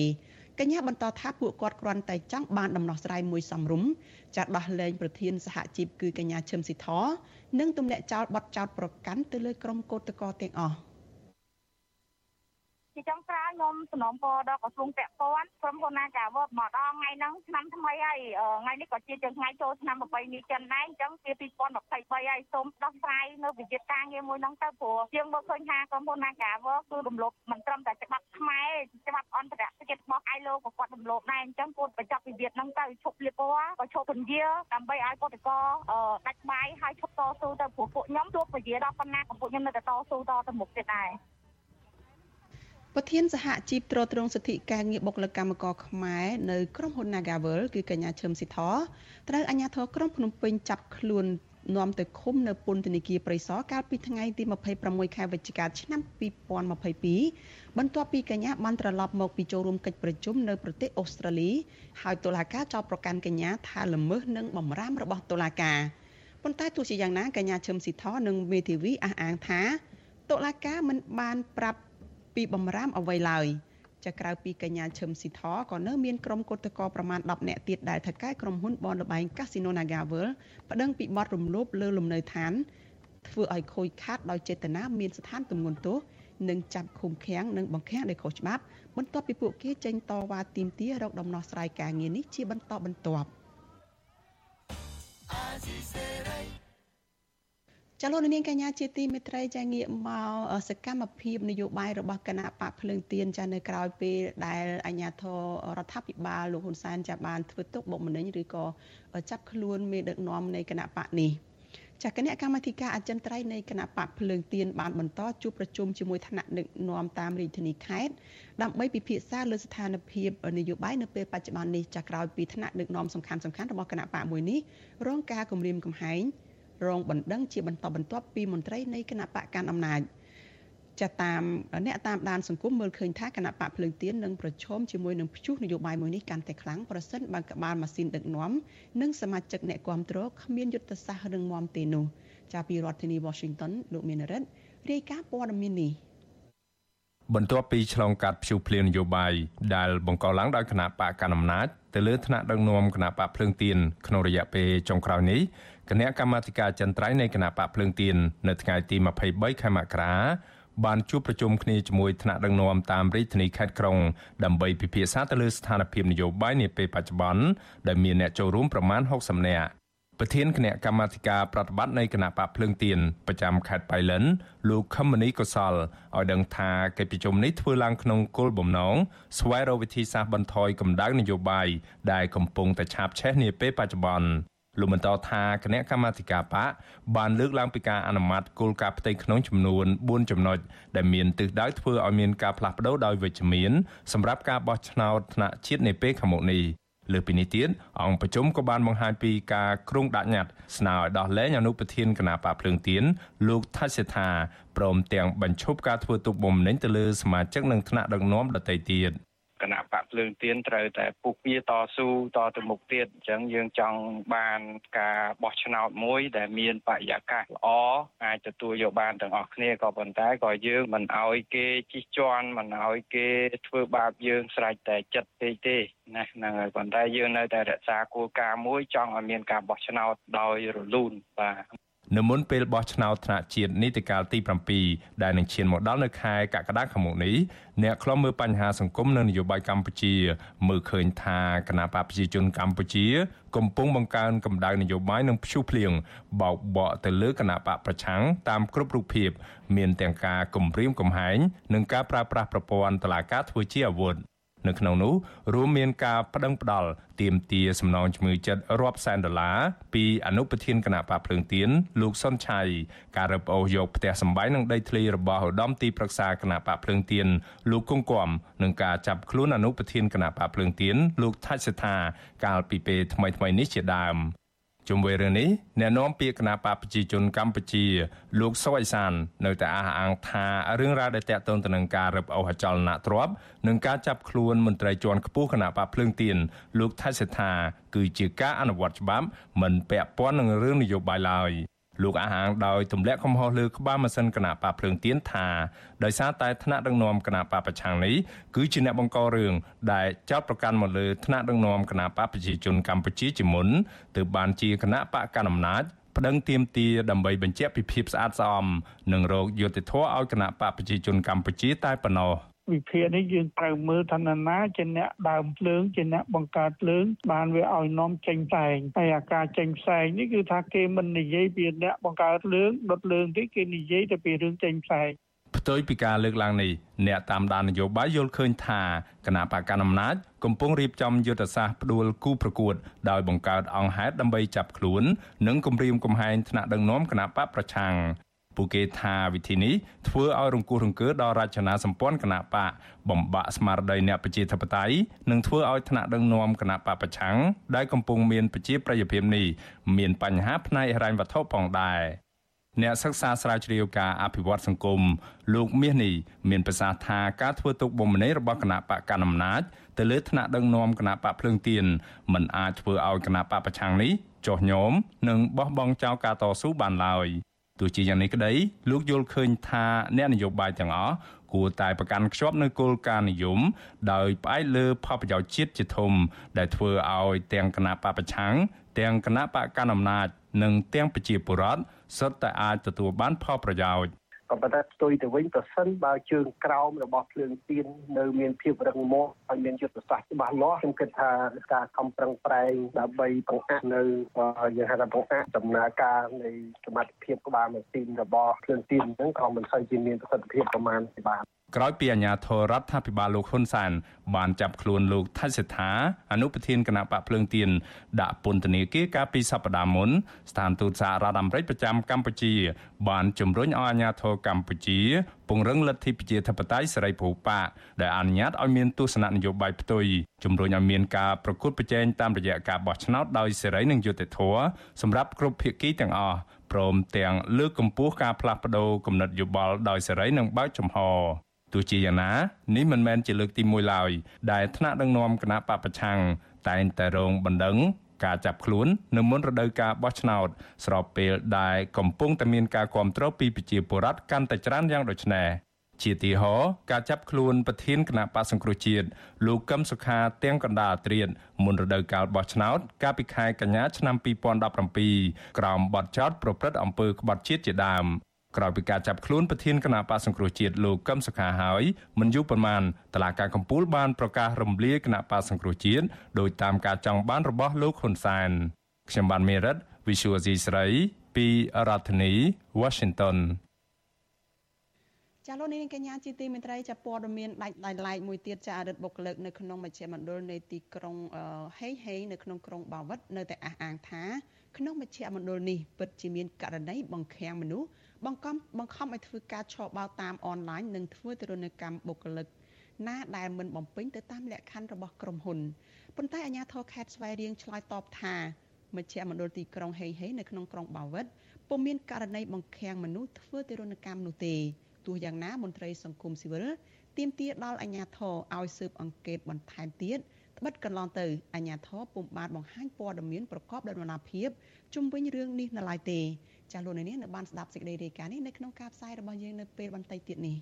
កញ្ញាបន្តថាពួកគាត់គ្រាន់តែចង់បានដំណោះស្រាយមួយសំរុំចាត់ដោះលែងប្រធានសហជីពគឺកញ្ញាឈឹមស៊ីធនិងទម្លាក់ចោលបទចោទប្រកាន់ទៅលើក្រុមកោតក្រទាំងអស់។ ជាចុងក្រោយខ្ញុំសំណូមពរដល់ក្រសួងពាក់ព័ន្ធក្រុមហ៊ុនណាកាវបមកដល់ថ្ងៃហ្នឹងឆ្នាំថ្មីហើយថ្ងៃនេះក៏ជាជាថ្ងៃចូលឆ្នាំប្របីនេះចិនដែរអញ្ចឹងជា2023ហើយសូមដោះស្រាយនៅវិជាការងារមួយហ្នឹងទៅព្រោះជាងមើលឃើញថាក្រុមហ៊ុនណាកាវគឺរំលោភមិនត្រឹមតែច្បាប់ខ្មែរច្បាប់អន្តរជាតិរបស់ ILO ក៏គាត់រំលោភដែរអញ្ចឹងគួរបញ្ចប់វិវាទហ្នឹងទៅឈប់លៀបពណ៌ក៏ឈប់ពន្យាដើម្បីឲ្យកតកដាច់បាយហើយឈប់តស៊ូទៅព្រោះពួកខ្ញុំជួបវិវាទដល់ប៉ុណ្ណាក៏ពួកខ្ញុំនៅតែតស៊ូតទៅមុខទៀតដែរ ប្រធានសហជីពត្រួតត្រងសិទ្ធិការងារបុគ្គលិកកម្មករខ្មែរនៅក្រុមហ៊ុន Nagavel គឺកញ្ញាឈឹមស៊ីធត្រូវអាជ្ញាធរក្រុងភ្នំពេញចាប់ខ្លួននាំទៅឃុំនៅពន្ធនាគារព្រៃសរកាលពីថ្ងៃទី26ខែវិច្ឆិកាឆ្នាំ2022បន្ទាប់ពីកញ្ញាបានត្រឡប់មកពីចូលរួមកិច្ចប្រជុំនៅប្រទេសអូស្ត្រាលីហើយតុលាការចោទប្រកាន់កញ្ញាថាល្មើសនឹងបំរាមរបស់តុលាការប៉ុន្តែទោះជាយ៉ាងណាកញ្ញាឈឹមស៊ីធនិងមេធាវីអះអាងថាតុលាការមិនបានប្រាប់ ពីបំរាមអ្វីឡើយចាក្រៅពីកញ្ញាឈឹមស៊ីធក៏នៅមានក្រុមគឧតកោប្រមាណ10នាក់ទៀតដែលថៅកែក្រុមហ៊ុនបនលបែង Casino NagaWorld ប្តឹងពីបទរំលោភលើលំនៅឋានធ្វើឲ្យខូចខាតដោយចេតនាមានស្ថានទម្ងន់ទោសនិងចាប់ឃុំឃាំងនិងបង្ខាំងដោយខុសច្បាប់បន្ទាប់ពីពួកគេចេញតវ៉ាទាមទាររកដំណោះស្រាយការងារនេះជាបន្តបន្ទាប់ ចលនានាងកញ្ញាជាទីមេត្រីចាងាកមកសកម្មភាពនយោបាយរបស់គណៈបកភ្លើងទៀនចានៅក្រៅពេលដែលអាជ្ញាធររដ្ឋាភិបាលលោកហ៊ុនសែនចាបានធ្វើទុកបុកម្នេញឬក៏ចាប់ខ្លួនមេដឹកនាំនៃគណៈបកនេះចាគណៈកម្មាធិការអចិន្ត្រៃយ៍នៃគណៈបកភ្លើងទៀនបានបន្តជួបប្រជុំជាមួយថ្នាក់ដឹកនាំតាមរាជធានីខេត្តដើម្បីពិភាក្សាលើស្ថានភាពនយោបាយនៅពេលបច្ចុប្បន្ននេះចាក្រោយពីថ្នាក់ដឹកនាំសំខាន់ៗរបស់គណៈបកមួយនេះរងការគំរាមកំហែង រងបណ្ដឹងជាបន្តបន្ទាប់ពីមន្ត្រីនៃគណៈបកកាន់អំណាចចាតាមអ្នកតាមដានសង្គមមើលឃើញថាគណៈបកភ្លើងទៀននឹងប្រឈមជាមួយនឹងព្យុះនយោបាយមួយនេះកាន់តែខ្លាំងប្រសិនបើក្បាលម៉ាស៊ីនដឹកនាំនិងសមាជិកអ្នកគ្រប់គ្រងគ្មានយុទ្ធសាស្ត្ររឹងមាំទេនោះចាពីរដ្ឋធានី Washington លោកមានរិទ្ធរាយការណ៍ព័ត៌មាននេះបន្ទាប់ពីឆ្លងកាត់ព្យុះភ្លៀងនយោបាយដែលបង្កឡើងដោយគណៈបកកណ្ដាលអំណាចទៅលើថ្នាក់ដឹកនាំគណៈបកភ្លើងទៀនក្នុងរយៈពេលចុងក្រោយនេះ គណៈកម្មាធិការចន្ទ្រៃនៃគណៈបកភ្លើងទៀននៅថ្ងៃទី23ខែមករាបានជួបប្រជុំគ្នាជាមួយថ្នាក់ដឹកនាំតាមរាជធានីខេត្តក្រុងដើម្បីពិភាក្សាទៅលើស្ថានភាពនយោបាយនាពេលបច្ចុប្បន្នដែលមានអ្នកចូលរួមប្រមាណ60នាក់ប្រធានគណៈកម្មាធិការប្រតិបត្តិនៃគណៈបកភ្លើងទៀនប្រចាំខេត្តបៃលិនលោកខមនីកុសលឲ្យដឹងថាកិច្ចប្រជុំនេះធ្វើឡើងក្នុងគោលបំណងស្វែងរកវិធីសាស្ត្របន្ថយកម្ដៅនយោបាយដែលកំពុងតែឆាបឆេះនាពេលបច្ចុប្បន្ន លោកបន្តថាគណៈកម្មាធិការបកបានលើកឡើងពីការអនុម័តគោលការណ៍ផ្ទៃក្នុងចំនួន4ចំណុចដែលមានទិសដៅធ្វើឲ្យមានការផ្លាស់ប្តូរដោយវិជ្ជមានសម្រាប់ការបោះឆ្នោតថ្នាក់ជាតិនាពេលខាងមុខនេះលើពីនេះទៀតអង្គប្រជុំក៏បានបង្ហាញពីការគ្រោងដាក់ញត្តិស្នើឲ្យដោះលែងអនុប្រធានគណៈបកភ្លើងទៀនលោកថាសិដ្ឋាព្រមទាំងបញ្ឈប់ការធ្វើទុកបុកម្នេញទៅលើសមាជិកនិងថ្នាក់ដឹកនាំដទៃទៀត គណៈបកភ្លើងទៀនត្រូវតែពុះពៀតស៊ូតទៅមុខទៀតអញ្ចឹងយើងចង់បានការបោះឆ្នោតមួយ ដែលមានបរិយាកាសល្អអាចទទួលយកបានទាំងអស់គ្នាក៏ប៉ុន្តែក៏យើងមិនអោយគេជិះជាន់មិនអោយគេធ្វើបាបយើងស្រេចតែចិត្តពេកទេណាហ្នឹងហើយប៉ុន្តែយើងនៅតែរក្សាគោលការណ៍មួយចង់ឲ្យមានការបោះឆ្នោតដោយរលូនបាទ នៅមុនពេលបោះឆ្នោតថ្នាក់ជាតិនីតិកាលទី7ដែលនឹងឈានមកដល់នៅខែកក្កដាខាងមុខនេះអ្នកខ្លំមើលបញ្ហាសង្គមនិងនយោបាយកម្ពុជា មើលឃើញថាគណៈបកប្រជាជនកម្ពុជា កំពុងបង្កើនកម្ដៅនយោបាយនិងព្យុះភ្លៀងបោកបក់ទៅលើគណៈបកប្រឆាំងតាមគ្រប់រូបភាព មានទាំងការគំរាមកំហែងនិងការប្រើប្រាស់ប្រព័ន្ធតុលាការធ្វើជាអាវុធ នៅក្នុងនោះរួមមានការប្តឹងផ្តល់ទាមទារសំណងជំងឺចិត្តរាប់សែនដុល្លារពីអនុប្រធានគណៈបកភ្លើងទៀនលោកសុនឆៃការរឹបអូសយកផ្ទះសម្បែងនិងដីធ្លីរបស់ឧត្តមទីប្រឹក្សាគណៈបកភ្លើងទៀនលោកគង់គំនិងការចាប់ខ្លួនអនុប្រធានគណៈបកភ្លើងទៀនលោកថាច់សេដ្ឋាកាលពីពេលថ្មីៗនេះជាដើម ជុំវិញរឿងនេះអ្នកនាំពាក្យគណៈបកប្រជាជនកម្ពុជា លោកសុវ័យសាន នៅតែអះអាងថារឿងរ៉ាវដែលតាក់ទងទៅនឹងការរឹបអូសអចលនទ្រព្យនិងការចាប់ខ្លួនមន្ត្រីជាន់ខ្ពស់គណៈបកភ្លើងទៀនលោកថៃសេដ្ឋាគឺជាការអនុវត្តច្បាប់មិនពាក់ព័ន្ធនឹងរឿងនយោបាយឡើយ លោកអះអាងដោយទម្លាក់កំហុសលើក្បាលម៉ាស៊ីនគណៈបកភ្លើងទៀនថាដោយសារតែថ្នាក់ដឹកនាំគណៈបកប្រឆាំងនេះគឺជាអ្នកបង្ករឿងដែលចោទប្រកាន់មកលើថ្នាក់ដឹកនាំគណៈបកប្រជាជនកម្ពុជាជាមុនទើបបានជាគណៈបកកណ្ដាលអំណាចប្តឹងទាមទារដើម្បីបញ្ជាក់ពីភាពស្អាតស្អំនិងរោគយុត្តិធម៌ឲ្យគណៈបកប្រជាជនកម្ពុជាតែប៉ុណ្ណោះ។ វិភាគនេះយើងត្រូវមើលថានរណាជាអ្នកដើមភ្លើងជាអ្នកបង្កើតភ្លើងបានវាឲ្យនាំចេញផ្សែងហើយអាការចេញផ្សែងនេះគឺថាគេមិននិយាយពីអ្នកបង្កើតភ្លើងដុតភ្លើងទេគេនិយាយតែពីរឿងចេញផ្សែងផ្ទុយពីការលើកឡើងនេះអ្នកតាមដាននយោបាយយល់ឃើញថាគណៈបកកណ្ដាលអំណាចកំពុងរៀបចំយុទ្ធសាស្ត្រផ្ដួលគូប្រកួត ដោយបង្កើតអង្គហេតុដើម្បីចាប់ខ្លួន និងគំរាមកំហែងថ្នាក់ដឹកនាំគណៈបកប្រឆាំង ពួកគេថាវិធីនេះធ្វើឲ្យរង្គោះរង្គើដល់រចនាសម្ព័ន្ធគណៈបកបំបាក់ស្មារតីអ្នកប្រជាធិបតេយ្យនិងធ្វើឲ្យថ្នាក់ដឹកនាំគណៈបកប្រឆាំងដែលកំពុងមានប្រជាប្រិយភាពនេះមានបញ្ហាផ្នែកហិរញ្ញវត្ថុផងដែរអ្នកសិក្សាស្រាវជ្រាវការអភិវឌ្ឍសង្គមលោកមាសនេះមានប្រសាសន៍ថាការធ្វើទុកបុកម្នេញរបស់គណៈបកកណ្ដាលអំណាចទៅលើថ្នាក់ដឹកនាំគណៈបកភ្លើងទៀនមិនអាចធ្វើឲ្យគណៈបកប្រឆាំងនេះចុះញោមនិងបោះបង់ចោលការតស៊ូបានឡើយ ទោះជាយ៉ាងនេះក្តីលោកយល់ឃើញថាអ្នកនយោបាយទាំងអស់គួរតែប្រកាន់ខ្ជាប់នូវគោលការណ៍និយមដោយផ្អែកលើផលប្រយោជន៍ជាតិជាធំ ដែលធ្វើឲ្យទាំងគណៈបកប្រឆាំងទាំងគណៈបកកណ្ដាលអំណាច និងទាំងប្រជាពលរដ្ឋសុទ្ធតែអាចទទួលបានផលប្រយោជន៍ ក៏ប៉ុន្តែផ្ទុយទៅវិញប្រសិនបើជើងក្រោមរបស់ភ្លើងទៀននៅមានភាពរឹងមាំហើយមានយុទ្ធសាស្ត្រច្បាស់លាស់ខ្ញុំគិតថាការខំប្រឹងប្រែងដើម្បីបង្អាក់នៅយើងហៅថាបង្អាក់ដំណើរការនៃសមត្ថភាពក្បាលម៉ាស៊ីនរបស់ភ្លើងទៀនហ្នឹងក៏មិនសូវជាមានប្រសិទ្ធភាពប្រមាណទេបាទ ក្រោយពីអាជ្ញាធររដ្ឋាភិបាលលោកហ៊ុនសែនបានចាប់ខ្លួនលោកថៃសិដ្ឋាអនុប្រធានគណៈបកភ្លើងទៀនដាក់ពន្ធនាគារកាលពីសប្តាហ៍មុនស្ថានទូតសហរដ្ឋអាមេរិកប្រចាំកម្ពុជា បានជំរុញឲ្យអាជ្ញាធរកម្ពុជាពង្រឹងលទ្ធិប្រជាធិបតេយ្យសេរីពហុបកដែលអនុញ្ញាតឲ្យមានទស្សនៈនយោបាយផ្ទុយជំរុញឲ្យមានការប្រកួតប្រជែងតាមរយៈការបោះឆ្នោតដោយសេរីនិងយុត្តិធម៌សម្រាប់គ្រប់ភាគីទាំងអស់ព្រមទាំងលើកកម្ពស់ការផ្លាស់ប្តូរគំនិតយោបល់ដោយសេរីនិងបើកចំហ ទោះជាយ៉ាងណានេះមិនមែនជាលើកទី1ឡើយដែលថ្នាក់ដឹកនាំគណៈបពប្រឆាំងតែងតែរងបណ្ដឹងការចាប់ខ្លួននៅមុនរដូវកាលបោះឆ្នោត ស្របពេលដែលកំពុងតែមានការគ្រប់គ្រងពីប្រជាពលរដ្ឋកាន់តែច្រើនយ៉ាងដូចនេះជាទីហោការចាប់ខ្លួនប្រធានគណៈបកសង្គ្រោះជាតិលោកកឹមសុខាទាំងកណ្ដាលត្រៀតមុនរដូវកាលបោះឆ្នោត កាលពីខែកញ្ញាឆ្នាំ2017ក្រោមបទចោទប្រព្រឹត្តអំពើក្បត់ជាតិជាដើម ក្រោយពីការចាប់ខ្លួនប្រធានគណៈបកសង្គ្រោះជាតិលោកកឹមសុខាហើយមិនយូរប៉ុន្មានតឡាការកម្ពុជាបានប្រកាសរំលាយគណៈបកសង្គ្រោះជាតិដោយតាមការចង់បានរបស់លោកហ៊ុនសែនខ្ញុំបានមេរិត Visual C ស្រីពីរដ្ឋធានី Washington ចាលោកនាងកញ្ញាជាទីមេត្រីចាព័ត៌មានដាច់ដាច់ឡែកមួយទៀតចាអរិទ្ធបុគ្គលិកនៅក្នុងមជ្ឈមណ្ឌលនៃទីក្រុងហេហេនៅក្នុងក្រុងបាវិតនៅតែអះអាងថាក្នុងមជ្ឈមណ្ឌលនេះពិតជាមានករណីបង្ខាំងមនុស្ស បង្ខំបង្ខំឲ្យធ្វើការឆបោកតាមអនឡាញនិងធ្វើទរណកម្មបុគ្គលិកណាដែលមិនបំពេញទៅតាមលក្ខខណ្ឌរបស់ក្រុមហ៊ុនប៉ុន្តែអាជ្ញាធរខេត្តស្វាយរៀងឆ្លើយតបថាមជ្ឈមណ្ឌលទីក្រុងហេហេនៅក្នុងក្រុងបាវិតពុំមានករណីបង្ខាំងមនុស្សធ្វើទរណកម្មនោះទេទោះយ៉ាងណាមន្ត្រីសង្គមស៊ីវិលទាមទារដល់អាជ្ញាធរឲ្យស៊ើបអង្កេតបន្ថែមទៀតត្បិតកន្លងទៅអាជ្ញាធរពុំបានបង្ហាញព័ត៌មានប្រកបដោយដំណាភាពជុំវិញរឿងនេះនៅឡើយទេ ចាស់លោកនាងនៅបានស្ដាប់សេចក្តីរាយការណ៍នេះនៅក្នុងការផ្សាយរបស់យើងនៅពេលបន្តិចទៀតនេះ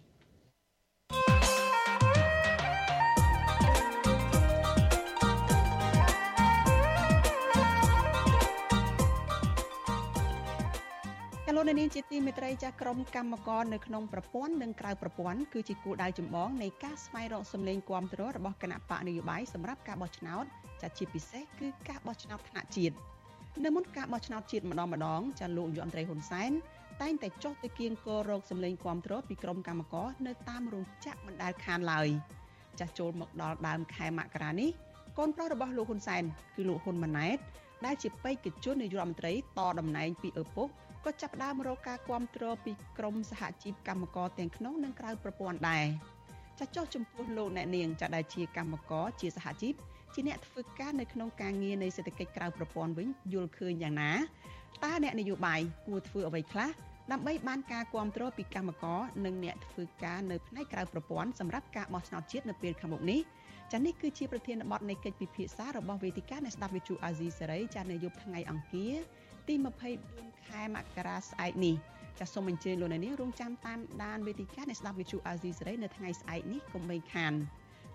លោកនាងជាទីមេត្រីចាស់ក្រុមកម្មករនៅក្នុងប្រព័ន្ធនិងក្រៅប្រព័ន្ធគឺជាគោលដៅចម្បងនៃការស្វែងរកសម្លេងគាំទ្ររបស់គណៈបកនយោបាយសម្រាប់ការបោះឆ្នោតចាស់ជាពិសេសគឺការបោះឆ្នោតថ្នាក់ជាតិ នៅមុនការបោះឆ្នោតជាតិម្ដងម្ដងចាលោកយមត្រីហ៊ុនសែនតែងតែចុះទៅគៀងគររោគសម្លេងគាំទ្រពីក្រុមកម្មករនៅតាមរោងចក្រមិនដែលខានឡើយចាស់ចូលមកដល់ដើមខែមករានេះកូនប្រុសរបស់លោកហ៊ុនសែនគឺលោកហ៊ុនម៉ាណែតដែលជាបេក្ខជននាយករដ្ឋមន្ត្រីតតំណែងពីឪពុកក៏ចាប់ផ្ដើមរកការគ្រប់គ្រងពីក្រមសហជីពកម្មករទាំងក្នុងនិងក្រៅប្រព័ន្ធដែរចាស់ចុះចំពោះលោកអ្នកនាងចាស់ដែលជាកម្មករជាសហជីព ជាអ្នកធ្វើការនៅក្នុងការងារនៃសេដ្ឋកិច្ចក្រៅប្រព័ន្ធវិញយល់ឃើញយ៉ាងណាតើអ្នកនយោបាយគួរធ្វើអ្វីខ្លះដើម្បីបានការគ្រប់គ្រងពីកម្មករនិងអ្នកធ្វើការនៅផ្នែកក្រៅប្រព័ន្ធសម្រាប់ការបោះឆ្នោតជាតិនៅពេលខាងមុខនេះចានេះគឺជាប្រធានបទនៃកិច្ចពិភាក្សារបស់វេទិកានៃស្ដាប់វិទ្យុអាស៊ីសេរីចានៅយប់ថ្ងៃអង្គារទី24ខែមករាស្អែកនេះចាសសូមអញ្ជើញលោកអ្នកនាងរងចាំតាមដានវេទិកានៃស្ដាប់វិទ្យុអាស៊ីសេរីនៅថ្ងៃស្អែកនេះកុំបីខាន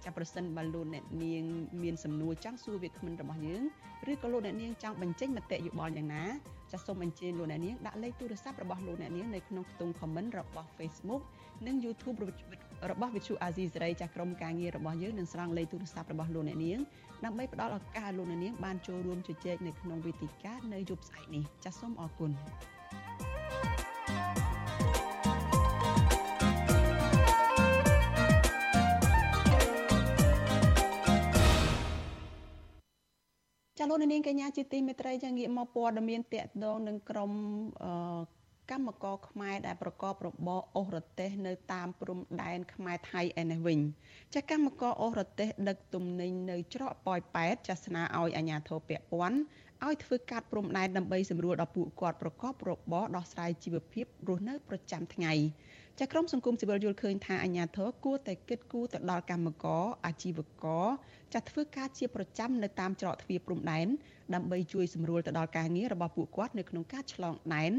ចាប្រសិនបើលោកអ្នកនាងមានសំណួរចង់សួរវាគ្មិនរបស់យើងឬក៏លោកអ្នកនាងចង់បញ្ចេញមតិយោបល់យ៉ាងណាចាសូមអញ្ជើញលោកអ្នកនាងដាក់លេខទូរស័ព្ទរបស់លោកអ្នកនាងនៅក្នុងខ្ទង់ comment របស់ Facebook និង YouTube របស់ Vithu Azizi សេរីចាស់ក្រុមការងាររបស់យើងនឹងស្រង់លេខទូរស័ព្ទរបស់លោកអ្នកនាងដើម្បីផ្ដល់ឱកាសឲ្យលោកអ្នកនាងបានចូលរួមជជែកនៅក្នុងវេទិកានៅយប់ស្អែកនេះចាសសូមអរគុណ ចាលោកនាងកញ្ញាជាទីមេត្រីចាងាកមកព័ត៌មានតកតងនឹងក្រមកម្មករខ្មែរដែលប្រកបរបរអូសរទេសនៅតាមព្រំដែនខ្មែរថៃឯនេះវិញចាកម្មករអូសរទេសដឹកទំនិញនៅច្រកប៉ោយប៉ែតចាស្នើឲ្យអាជ្ញាធរពាក់ព័ន្ធឲ្យធ្វើកាត់ព្រំដែនដើម្បីសម្រួលដល់ពួកគាត់ប្រកបរបរដោះស្រាយជីវភាពរស់នៅប្រចាំថ្ងៃចាក្រមសង្គមស៊ីវិលយល់ឃើញថាអាញាធរគួរតែគិតគូរទៅដល់កម្មករអាជីវករ ចាធ្វើការជាប្រចាំនៅតាមច្រកទ្វារព្រំដែនដើម្បីជួយសម្រួលទៅដល់ការងាររបស់ពួកគាត់នៅក្នុងការឆ្លងដែន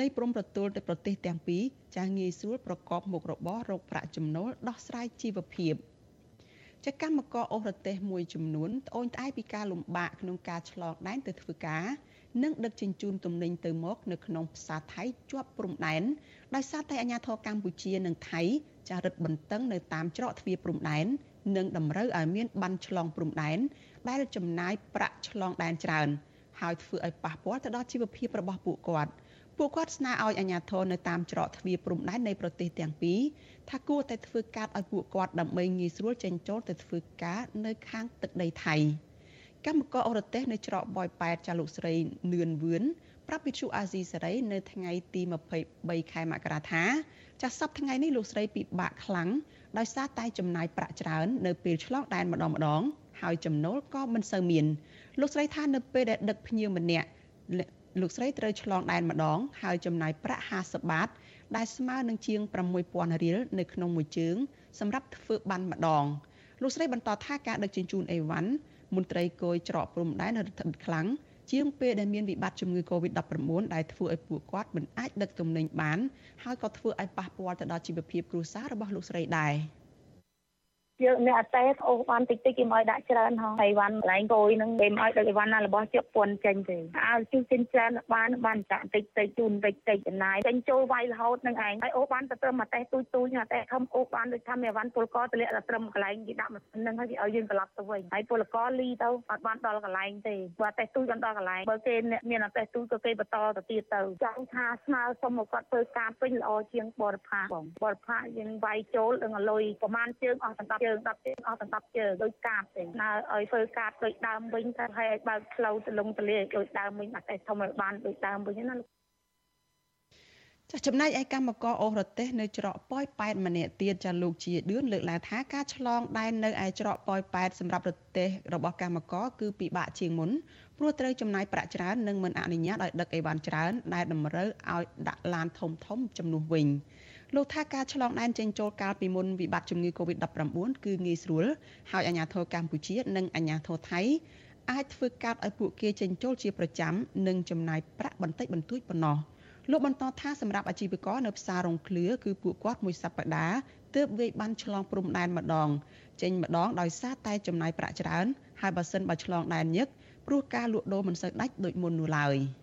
នៃព្រំប្រទល់ទៅប្រទេសទាំងពីរចាងាយស្រួលប្រកបមុខរបររកប្រាក់ចំណូលដោះស្រាយជីវភាពចកម្មករអូសរទេសមួយចំនួនត្អូញត្អែពីការលំបាកក្នុងការឆ្លងដែនទៅធ្វើការនិងដឹកជញ្ជូនទំនិញទៅមកនៅក្នុងផ្សារថៃជាប់ព្រំដែនដោយសារតែអាញាធរកម្ពុជានិងថៃចារិតបន្តឹងនៅតាមច្រកទ្វារព្រំដែន និងតម្រូវឲ្យមានបានឆ្លងព្រំដែនដែលចំណាយប្រាក់ឆ្លងដែនច្រើនហើយធ្វើឲ្យប៉ះពាល់ទៅដល់ជីវភាពរបស់ពួកគាត់ពួកគាត់ស្នើឲ្យអាជ្ញាធរនៅតាមច្រកទ្វារព្រំដែននៃប្រទេសទាំងពីរថាគួរតែធ្វើការឲ្យពួកគាត់ដើម្បីងាយស្រួលចេញចូលទៅធ្វើការនៅខាងទឹកដីថៃកម្មករអរទេសនៅច្រកបយប៉ែតចាលោកស្រីនឿនវឿនប្រាប់វិទ្យុអាស៊ីសេរីនៅថ្ងៃទី23ខែមករាថា ចាសសប្តាហ៍ថ្ងៃនេះលោកស្រីពិបាកខ្លាំងដោយសារតែចំណាយប្រាក់ច្រើននៅពេលឆ្លងដែនម្ដងម្ដងហើយចំណូលក៏មិនសូវមានលោកស្រីថានៅពេលដែលដឹកភ្ញៀវម្នាក់លោកស្រីត្រូវឆ្លងដែនម្ដង ហើយចំណាយប្រាក់50បាត ដែលស្មើនឹងជាង6000រៀលនៅក្នុងមួយជើងសម្រាប់ធ្វើបានម្ដងលោកស្រីបន្តថាការដឹកជញ្ជូនអីវ៉ាន់មន្ត្រីគយច្រកព្រំដែនរថខ្លាំង ជាងពេលដែលមានវិបត្តិជំងឺ Covid-19 ដែលធ្វើឲ្យពួកគាត់មិនអាចដឹកទំនិញបានហើយក៏ធ្វើឲ្យប៉ះពាល់ទៅដល់ជីវភាពគ្រួសាររបស់លោកស្រីដែរ។ យើងអ្នកអតេអូសបានតិចតិចគេមកដាក់ច្រើនហងអីវ៉ាន់កន្លែងគយនឹងគេមកឲ្យដឹកអីវ៉ាន់ណារបស់ជិះពន់ចេញទេអើជិះចេញច្រើនបានបានចាក់តិចតិចជូនតិចតិចចំណាយចេញចូលវាយរហូតនឹងឯងហើយអូសបានទៅត្រឹមអតេទូចទូចអតេខំអូសបានដូចថាមានអីវ៉ាន់ពលកតម្លាក់ទៅត្រឹមកន្លែងគេដាក់ម៉ាស៊ីននឹងហើយគេឲ្យយើងត្រឡប់ទៅវិញហើយពលកលីទៅអត់បានដល់កន្លែងទេព្រោះអតេទូចបានដល់កន្លែងបើគេមានអតេទូចក៏គេបន្តទៅទៀតទៅចង់ថាស្នើសុំមកគាត់ធ្វើការពេញល្អជាងបរិផាបងបរិផាយើងវាយចូលនឹងលុយប្រហែលជើងអស់ទាំង10ជើង10ជើងអស់ទាំង10ជើងដោយកាបទេណើឲ្យធ្វើកាបដូចដើមវិញតែឲ្យបើកផ្លូវទៅលងទលាដូចដើមវិញអត់តែធំឲ្យបានដូចដើមវិញណាចាចំណែកឯកម្មករអូសរទេសនៅច្រកប៉ោយប៉ែតម្នាក់ទៀតចាលោកជាឌឿនលើកឡើងថាការឆ្លងដែននៅឯច្រកប៉ោយប៉ែតសម្រាប់រទេសរបស់កម្មករគឺពិបាកជាងមុនព្រោះត្រូវចំណាយប្រាក់ច្រើននិងមិនអនុញ្ញាតឲ្យដឹកអីវ៉ាន់ច្រើនដែលតម្រូវឲ្យដាក់ឡានធំធំជំនួសវិញ លោកថាការឆ្លងដែនចេញចូលកាលពីមុនវិបត្តិជំងឺ Covid-19 គឺងាយស្រួលហើយអាជ្ញាធរកម្ពុជានិងអាជ្ញាធរថៃអាចធ្វើកាត់ឲ្យពួកគេចេញចូលជាប្រចាំនិងចំណាយប្រាក់បន្តិចបន្តួចប៉ុណ្ណោះលោកបន្តថាសម្រាប់អាជីវករនៅផ្សាររងឃ្លាគឺពួកគាត់មួយសប្តាហ៍ទើបវាយបានឆ្លងព្រំដែនម្ដង ចេញម្ដងដោយសារតែចំណាយប្រាក់ច្រើនហើយបើសិនបើឆ្លងដែនញឹកព្រោះការលក់ដូរមិនសូវដាច់ដូចមុននោះឡើយ។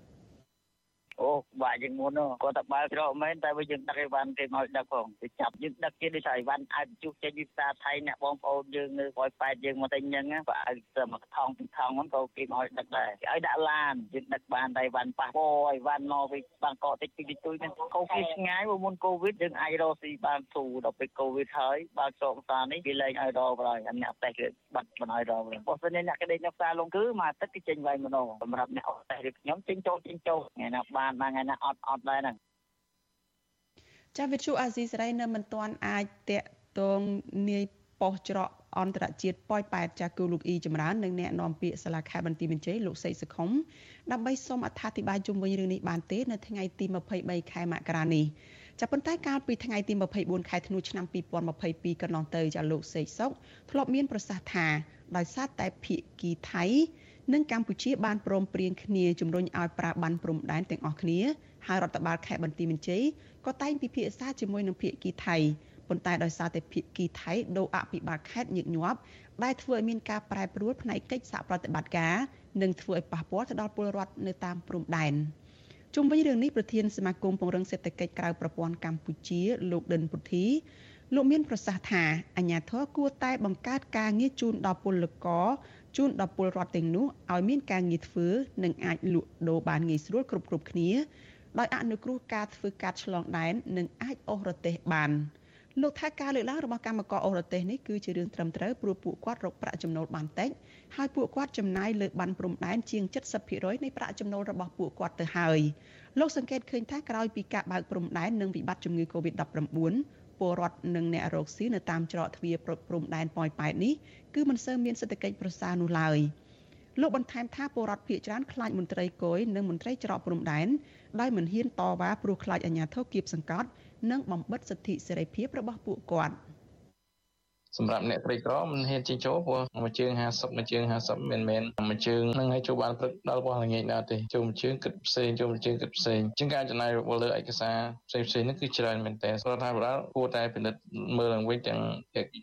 អូបាក់ជាងមុនគាត់តែបើច្រកមែនតែវាយើងដឹកអីវ៉ាន់គេមកដឹកផងគេចាប់យើងដឹកគេដូចថាអីវ៉ាន់អាចជុះចេញពីផ្សារថៃអ្នកបងប្អូនយើងនៅប៉ោយប៉ែតយើងមកតែញឹងបើឲ្យទៅមកថងពីថងហ្នឹងក៏គេមកដឹកដែរគេឲ្យដាក់ឡានយើងដឹកបានតែអីវ៉ាន់ប៉ះពោអីវ៉ាន់មកពីបាងកកតិចតិចតិចហ្នឹងកូវីដឆ្ងាយមុនកូវីដយើងអាចរកស៊ីបានទូដល់ពេលកូវីដហើយបើច្រកផ្សារនេះគេលែងឲ្យរកបើហើយអ្នកតេះគេបាត់មិនឲ្យរកបើសិនអ្នកគេដេកនៅផ្សារលងគឺមកទឹកគេចេញវាយម្ដងសម្រាប់អ្នកអត់តេះឬខ្ញុំចេញចូលចេញចូលថ្ងៃណាបានបានថ្ងៃណាអត់អត់ដែរហ្នឹងចាវិទ្យុអាស៊ីសេរីនៅមិនទាន់អាចតាក់ទងនាយប៉ុស្តិ៍ច្រកអន្តរជាតិប៉ោយប៉ែតចាគូលោកអ៊ីចម្រើននិងអ្នកនាំពាក្យសាលាខេត្តបន្ទាយមានជ័យលោកសេកសុខុមដើម្បីសូមអត្ថាធិប្បាយជុំវិញរឿងនេះបានទេនៅថ្ងៃទី23ខែមករានេះចាប៉ុន្តែកាលពីថ្ងៃទី24ខែធ្នូឆ្នាំ2022កន្លងទៅចាលោកសេកសុកធ្លាប់មានប្រសាសន៍ថាដោយសារតែភៀកគីថៃ និងកម្ពុជាបានព្រមព្រៀងគ្នាជំរុញឲ្យប្រើបានព្រំដែនទាំងអស់គ្នាហើយរដ្ឋបាលខេត្តបន្ទាយមានជ័យក៏តែងពិភាក្សាជាមួយនឹងភាគីថៃប៉ុន្តែដោយសារតែភាគីថៃដូរអភិបាលខេត្តញឹកញាប់ដែលធ្វើឲ្យមានការប្រែប្រួលផ្នែកកិច្ចសហប្រតិបត្តិការនិងធ្វើឲ្យប៉ះពាល់ទៅដល់ពលរដ្ឋនៅតាមព្រំដែនជុំវិញរឿងនេះប្រធានសមាគមពង្រឹងសេដ្ឋកិច្ចក្រៅប្រព័ន្ធកម្ពុជា លោកដិនពុទ្ធីលោកមានប្រសាសន៍ថាអាញាធរគួរតែបង្កើតការងារជូនដល់ពលករ ជូនដល់ពលរដ្ឋទាំងនោះឲ្យមានការងារធ្វើនិងអាចលក់ដូរបានងាយស្រួលគ្រប់គ្រប់គ្នាដោយអនុគ្រោះការធ្វើការឆ្លងដែននិងអាចអូសរទេសបានលោកថាការលើកឡើងរបស់កម្មករអូរ៉ូទេសនេះគឺជារឿងត្រឹមត្រូវព្រោះពួកគាត់រកប្រាក់ចំណូលបានតិចហើយពួកគាត់ចំណាយលើប័ណ្ណព្រំដែនជាង70%នៃប្រាក់ចំណូលរបស់ពួកគាត់ទៅហើយលោកសង្កេតឃើញថាក្រោយពីការបើកព្រំដែននិងវិបត្តិជំងឺ Covid-19 ពលរដ្ឋនិងអ្នករកស៊ីនៅតាមច្រកទ្វារព្រំដែនប៉ោយប៉ែតនេះគឺមិនសូវមានសេដ្ឋកិច្ចប្រសើរនោះឡើយលោកបន្ថែមថាពលរដ្ឋភៀសច្រើនខ្លាចមន្ត្រីគយនិងមន្ត្រីច្រកព្រំដែនដោយមិនហ៊ានតវ៉ាព្រោះខ្លាចអាជ្ញាធរគៀបសង្កត់និងបំបិទសិទ្ធិសេរីភាពរបស់ពួកគាត់។ សម្រាប់អ្នកក្រីក្រមិនហ៊ានជិះចូលព្រោះមួយជើង50មួយជើង50មិនមែនមួយជើងនឹងឲ្យចូលបានព្រឹកដល់របស់ល្ងាចណាទេចូលមួយជើងគិតផ្សេងចូលមួយជើងគិតផ្សេងជាងការចំណាយរបស់លើឯកសារផ្សេងផ្សេងនេះគឺច្រើនមែនតើរដ្ឋាភិបាលគួរតែពិនិត្យមើលឡើងវិញទាំង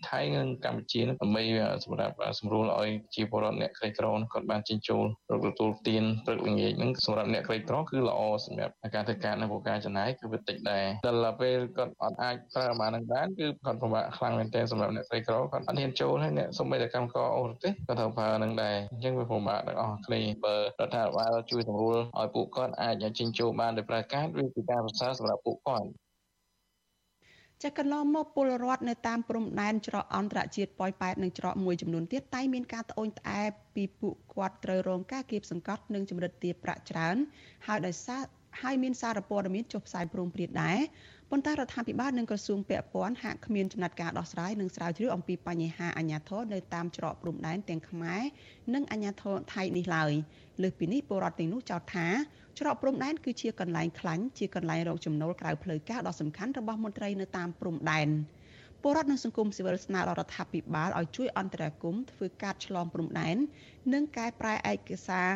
ថៃនិងកម្ពុជានឹងដើម្បីសម្រាប់សម្រួលឲ្យជាពលរដ្ឋអ្នកក្រីក្រគាត់បានជិះចូលរកទទួលទានព្រឹកល្ងាចនឹងសម្រាប់អ្នកក្រីក្រគឺល្អសម្រាប់ការធ្វើការនៅប្រការចំណាយគឺវាតិចដែរដល់ពេលគាត់អត់អាចប្រើបាននឹងបានគឺគាត់ពិបាកខ្លាំងមែនតើសម្រាប់អ្នកក្រីក្រគាត់អត់ហ៊ានចូលហើយអ្នកសូម្បីតែកម្មករអូរទេសក៏ត្រូវប្រើនឹងដែរអញ្ចឹងវាពិបាកទាំងអស់គ្នាបើរដ្ឋាភិបាលជួយសម្រួលឲ្យពួកគាត់អាចជិញចូលបានដោយប្រើកាសវាជាការប្រសើរសម្រាប់ពួកគាត់ចាកន្លងមកពលរដ្ឋនៅតាមព្រំដែនច្រកអន្តរជាតិប៉ោយប៉ែតនិងច្រកមួយចំនួនទៀតតែមានការត្អូញត្អែពីពួកគាត់ត្រូវរងការគៀបសង្កត់និងជំរិតទាបប្រាក់ច្រើន ហើយដោយសារហើយមានសារព័ត៌មានចុះផ្សាយព្រមព្រៀងដែរ ប៉ុន្តែរដ្ឋាភិបាលនិងក្រសួងពាក់ព័ន្ធហាក់គ្មានចំណាត់ការដោះស្រាយនិងស្រាវជ្រាវអំពីបញ្ហាអាញាធរនៅតាមច្រកព្រំដែនទាំងខ្មែរនិងអាញាធរថៃនេះឡើយលើសពីនេះពលរដ្ឋទាំងនោះចោទថាច្រកព្រំដែនគឺជាកន្លែងខ្លាញ់ជាកន្លែងរកចំណូលក្រៅផ្លូវការដ៏សំខាន់របស់មន្ត្រីនៅតាមព្រំដែនពលរដ្ឋនិងសង្គមស៊ីវិលស្នើដល់រដ្ឋាភិបាលឲ្យជួយអន្តរាគមន៍ធ្វើការឆ្លងព្រំដែននិងកែប្រែឯកសារ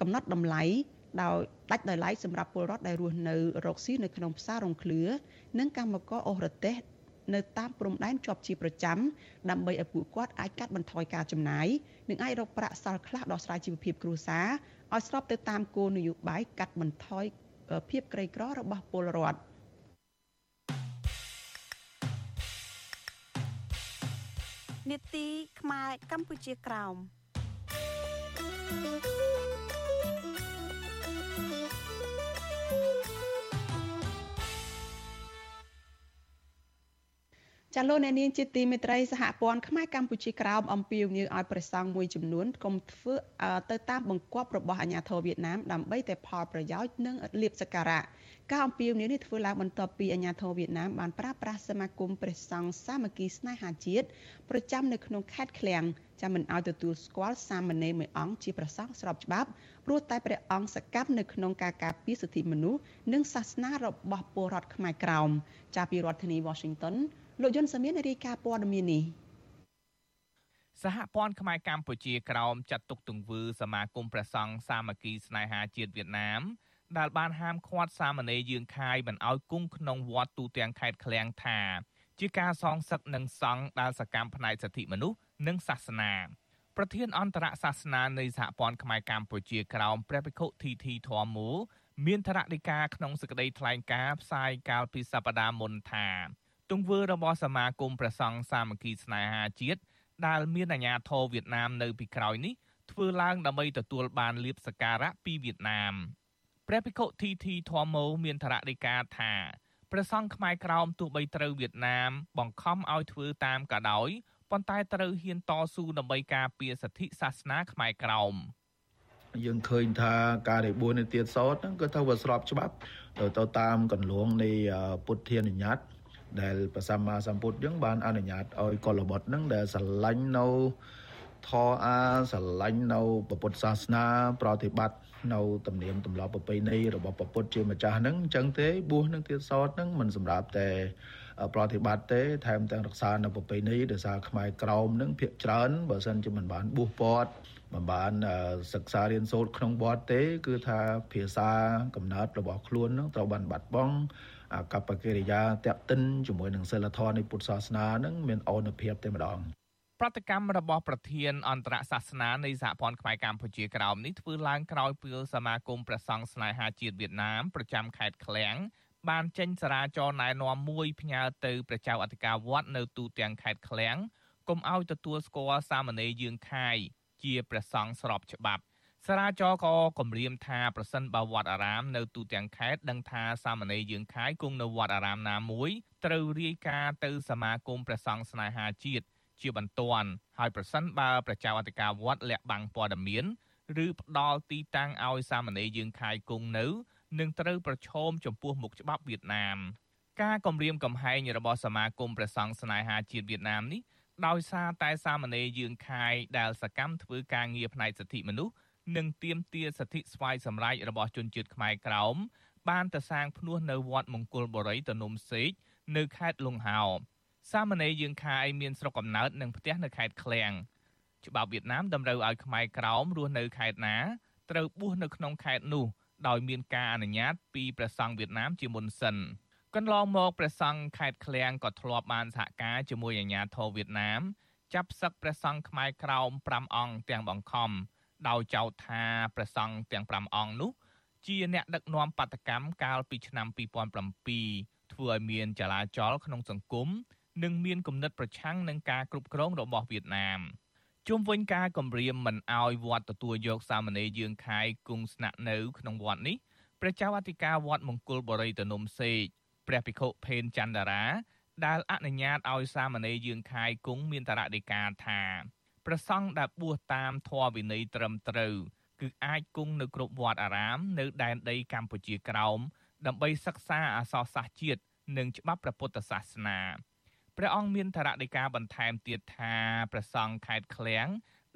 កំណត់តម្លៃ ដោយដាច់ដោយឡែកសម្រាប់ពលរដ្ឋដែលរស់នៅរកស៊ីនៅក្នុងផ្សាររងឃ្លឿនិងកម្មករអូរទេសនៅតាមព្រំដែនជាប់ជាប្រចាំដើម្បីឲ្យពួកគាត់អាចកាត់បន្ថយការចំណាយនិងអាចរកប្រាក់សល់ខ្លះដោះស្រាយជីវភាពគ្រួសារឲ្យស្របទៅតាមគោលនយោបាយកាត់បន្ថយភាពក្រីក្ររបស់ពលរដ្ឋនេតិខ្មែរកម្ពុជាក្រោម ចាលោកអ្នកនាងជាទីមេត្រីសហព័ន្ធខ្មែរកម្ពុជាក្រោមអំពាវនាវឲ្យប្រសង់មួយចំនួនកុំធ្វើទៅតាមបង្គាប់របស់អាជ្ញាធរវៀតណាមដើម្បីតែផលប្រយោជន៍និងលៀបសក្ការៈការអំពាវនាវនេះធ្វើឡើងបន្ទាប់ពីអាជ្ញាធរវៀតណាមបានប្រើប្រាស់សមាគមព្រះសង្ឃសាមគ្គីស្នេហាជាតិប្រចាំនៅក្នុងខេត្តឃ្លៀងចាំមិនឲ្យទទួលស្គាល់សាមណេរមួយអង្គជាព្រះសង្ឃស្របច្បាប់ព្រោះតែព្រះអង្គសកម្មនៅក្នុងការការពារសិទ្ធិមនុស្សនិងសាសនារបស់ពលរដ្ឋខ្មែរក្រោមចាប់ពីរដ្ឋធានី Washington លោកយុនសាមៀនរាយការណ៍ព័ត៌មាននេះសហព័ន្ធខ្មែរកម្ពុជាក្រោមចាត់ទុកទង្វើសមាគមព្រះសង្ឃសាមគ្គីស្នេហាជាតិវៀតណាមដែលបានហាមឃាត់សាមណេរយើងខាយមិនឲ្យគង់ក្នុងវត្តទូទាំងខេត្តឃ្លៀងថា ជាការសងសឹកនឹងសង្ឃដែលសកម្មផ្នែកសិទ្ធិមនុស្សនិងសាសនាប្រធានអន្តរសាសនានៃសហព័ន្ធខ្មែរកម្ពុជាក្រោមព្រះភិក្ខុធីធីធម្មូមានធរណីកាក្នុងសេចក្តីថ្លែងការណ៍ផ្សាយកាលពីសប្តាហ៍មុនថា ទង្វើរបស់សមាគមព្រះសង្ឃសាមគ្គីស្នេហាជាតិដែលមានអាញាធរវៀតណាមនៅពីក្រោយនេះធ្វើឡើងដើម្បីទទួលបានលៀបសការៈពីវៀតណាមព្រះភិក្ខុធីធីធម្មោមានធរណីកាថាព្រះសង្ឃខ្មែរក្រោមទោះបីត្រូវវៀតណាមបង្ខំឲ្យធ្វើតាមក៏ដោយប៉ុន្តែត្រូវហ៊ានតស៊ូដើម្បីការពារសិទ្ធិសាសនាខ្មែរក្រោមយើងឃើញថាការរិបួននៃទៀតសោតហ្នឹងគឺថាវាស្របច្បាប់ទៅតាមកន្លងនៃពុទ្ធានុញ្ញាត ដែលព្រះសម្មាសម្ពុទ្ធយើងបានអនុញ្ញាតឲ្យកុលបុត្រហ្នឹងដែលស្រឡាញ់នៅធរអាស្រឡាញ់នៅពុទ្ធសាសនា ប្រតិបត្តិនៅទំនៀមទម្លាប់ប្រពៃណីរបស់ពុទ្ធជាម្ចាស់ហ្នឹងអញ្ចឹងទេបួសនឹងទៀតសតហ្នឹងមិនសម្រាប់តែប្រតិបត្តិទេថែមទាំងរក្សានៅប្រពៃណីដោយសារខ្មែរក្រោមហ្នឹងភាកច្រើនបើសិនជាមិនបានបួសពតមិនបានសិក្សារៀនសូត្រក្នុងវត្តទេ គឺថាភាសាកំណើតរបស់ខ្លួននឹងត្រូវបានបាត់បង់អា កប្បកិរិយាតេតិនជាមួយនឹងសិលធម៌នៃពុទ្ធសាសនានឹងមានអូនភាពតែម្ដងប្រតិកម្មរបស់ប្រធានអន្តរសាសនានៃសហព័ន្ធខ្មែរកម្ពុជាក្រោមនេះធ្វើឡើងក្រោយពីសមាគមព្រះសង្ឃស្នេហាជាតិវៀតណាមប្រចាំខេត្តឃ្លៀងបានចេញសារាចរណែនាំមួយផ្ញើទៅព្រះចៅអធិការវត្តនៅទូទាំងខេត្តឃ្លៀងកុំឲ្យទទួលស្គាល់សាមណេរយើងខាយជាព្រះសង្ឃស្របច្បាប់ សារាចរក៏គម្រាមថាប្រសិនបើវត្តអារាមនៅទូទាំងខេត្តដឹងថាសាមណេរយើងខាយគង់នៅវត្តអារាមណាមួយត្រូវរាយការណ៍ទៅសមាគមព្រះសង្ឃស្នេហាជាតិជាបន្ទាន់ហើយប្រសិនបើប្រជាអធិការវត្តលាក់បាំងព័ត៌មានឬផ្ដាល់ទីតាំងឲ្យសាមណេរយើងខាយគង់នៅនឹងត្រូវប្រឈមចំពោះមុខច្បាប់វៀតណាមការគម្រាមកំហែងរបស់សមាគមព្រះសង្ឃស្នេហាជាតិវៀតណាមនេះដោយសារតែសាមណេរយើងខាយដែលសកម្មធ្វើការងារផ្នែកសិទ្ធិមនុស្ស និងទាមទារសិទ្ធិស្វ័យសម្រេចរបស់ជនជាតិខ្មែរក្រោមបានទៅសាងភ្នោះនៅវត្តមង្គលបុរីតនំសេកនៅខេត្តលង្ហោសាមណេរយើងខាយមានស្រុកកំណើតនិងផ្ទះនៅខេត្តឃ្លៀងច្បាប់វៀតណាមតម្រូវឲ្យខ្មែរក្រោមរស់នៅខេត្តណាត្រូវបួសនៅក្នុងខេត្តនោះដោយមានការអនុញ្ញាតពីព្រះសង្ឃវៀតណាមជាមុនសិនកន្លងមកព្រះសង្ឃខេត្តឃ្លៀងក៏ធ្លាប់បានសហការជាមួយអាជ្ញាធរវៀតណាមចាប់សឹកព្រះសង្ឃខ្មែរក្រោម5អង្គទាំងបង្ខំ ដោយចោទថាព្រះសង្ឃទាំង5អង្គនោះ ជាអ្នកដឹកនាំបាតកម្មកាលពីឆ្នាំ2007ធ្វើឲ្យមានចលាចលក្នុងសង្គមនិងមានគំនិតប្រឆាំងនឹងការគ្រប់គ្រងរបស់វៀតណាមជុំវិញការគម្រាមមិនអោយវត្តទទួលយកសាមណេរយើងខាយគង់ស្នាក់នៅក្នុងវត្តនេះព្រះចៅអធិការវត្តមង្គលបរិយទនំសេកព្រះភិក្ខុផេនច័ន្ទរាដែលអនុញ្ញាតឲ្យសាមណេរយើងខាយគង់មានតរដីកាថា ព្រះសង្ឃដែលបួសតាមធម៌វិន័យត្រឹមត្រូវគឺអាចគង់នៅគ្រប់វត្តអារាមនៅដែនដីកម្ពុជាក្រោមដើម្បីសិក្សាអក្សរសាស្ត្រជាតិនិងច្បាប់ព្រះពុទ្ធសាសនាព្រះអង្គមានធរណីកាបន្ថែមទៀតថាព្រះសង្ឃខេត្តឃ្លៀង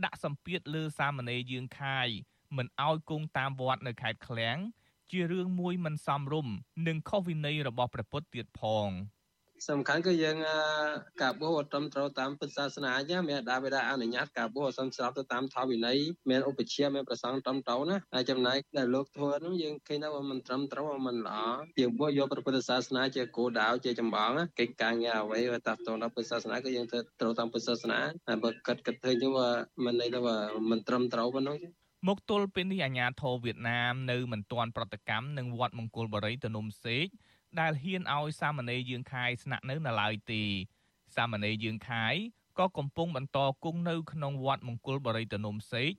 ដាក់សម្ពាធលើសាមណេរយើងខាយមិនឲ្យគង់តាមវត្តនៅខេត្តឃ្លៀងជារឿងមួយមិនសមរម្យនិងខុសវិន័យរបស់ព្រះពុទ្ធទៀតផង។ សំខាន់គឺយើងការបួសឧត្តមត្រូវតាមពុទ្ធសាសនាអញ្ចឹងមានដាបេដាអនុញ្ញាតការបួសសំស្របទៅតាមធម៌វិន័យមានឧបជាមានប្រសងត្រឹមត្រូវណាហើយចំណែកដែលលោកធ្វើនោះយើងឃើញថាវាមិនត្រឹមត្រូវមិនល្អយើងបួសយកព្រះពុទ្ធសាសនាជាគោលដៅជាចម្បងកិច្ចការងារអ្វីវាតាក់ទងដល់ពុទ្ធសាសនាគឺយើងធ្វើត្រូវតាមពុទ្ធសាសនាហើយបើគិតគិតឃើញទៅវាមិនន័យថាវាមិនត្រឹមត្រូវប៉ុណ្ណឹងមកទល់ពេលនេះអាញាធរវៀតណាមនៅមិនទាន់ប្រតិកម្មនឹងវត្តមង្គលបរិយទនុំសេក ដែលហ៊ានឲ្យសាមណេរយើងខាយស្នាក់នៅនៅឡើយទេសាមណេរយើងខាយក៏កំពុងបន្តគង់នៅក្នុងវត្តមង្គលបរិយទនំសេក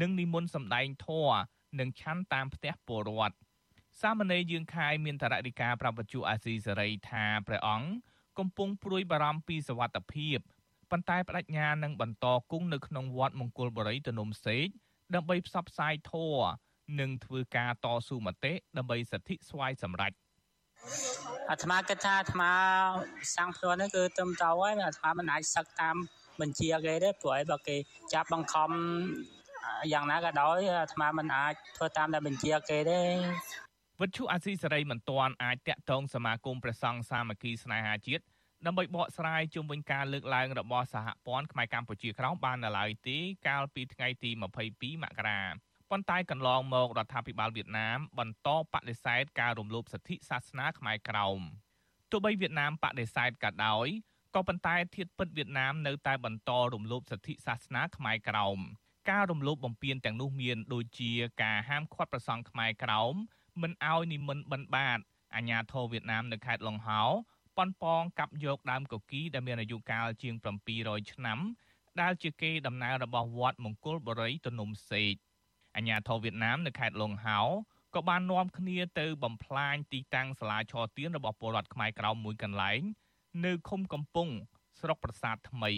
និងនិមន្តសម្ដែងធម៌និងឆាន់តាមផ្ទះពលរដ្ឋសាមណេរយើងខាយមានតរតិកាប្រពន្ធអាស៊ីសេរីថាព្រះអង្គកំពុងព្រួយបារម្ភពីសវត្ថភាពប៉ុន្តែបដិញ្ញានឹងបន្តគង់នៅក្នុងវត្តមង្គលបរិយទនំសេកដើម្បីផ្សព្វផ្សាយធម៌និងធ្វើការតស៊ូមតិដើម្បីសិទ្ធិស្វ័យសម្រេច អាត្មាគិតថាអាត្មាសាំងខ្លួននេះគឺត្រឹមត្រូវហើយអាត្មាមិនអាចសឹកតាមបញ្ជាគេទេព្រោះឯងបើគេចាប់បង្ខំយ៉ាងណាក៏ដោយអាត្មាមិនអាចធ្វើតាមដែលបញ្ជាគេទេវិទ្យុអាស៊ីសេរីមិនទាន់អាចតាក់ទងសមាគមព្រះសង្ឃសាមគ្គីស្នេហាជាតិដើម្បីបកស្រាយជុំវិញការលើកឡើងរបស់សហព័ន្ធខ្មែរកម្ពុជាក្រោមបាននៅឡើយទេកាលពីថ្ងៃទី22មករា ប៉ុន្តែកន្លងមករដ្ឋាភិបាលវៀតណាមបន្តបដិសេធការរំលោភសិទ្ធិសាសនាខ្មែរក្រោមទោះបីវៀតណាមបដិសេធក៏ដោយក៏ប៉ុន្តែធៀបពិតវៀតណាមនៅតែបន្តរំលោភសិទ្ធិសាសនាខ្មែរក្រោមការរំលោភបំពានទាំងនោះមានដូចជាការហាមឃាត់ប្រសង់ខ្មែរក្រោមមិនឲ្យនិមន្តបិណ្ឌបាតអាញាធរវៀតណាមនៅខេត្តឡុងហោប៉ុនប៉ងកាប់យកដើមកុកីដែលមានអាយុកាលជាង700ឆ្នាំដែលជាគេដំណើររបស់វត្តមង្គលបរិយទនំសេក អាញាធរវៀតណាមនៅខេត្តឡុងហោក៏បាននាំគ្នាទៅបំផ្លាញទីតាំងសាលាឆទានរបស់ពលរដ្ឋខ្មែរក្រោមមួយកន្លែង នៅឃុំកំពង់ស្រុកប្រាសាទថ្មី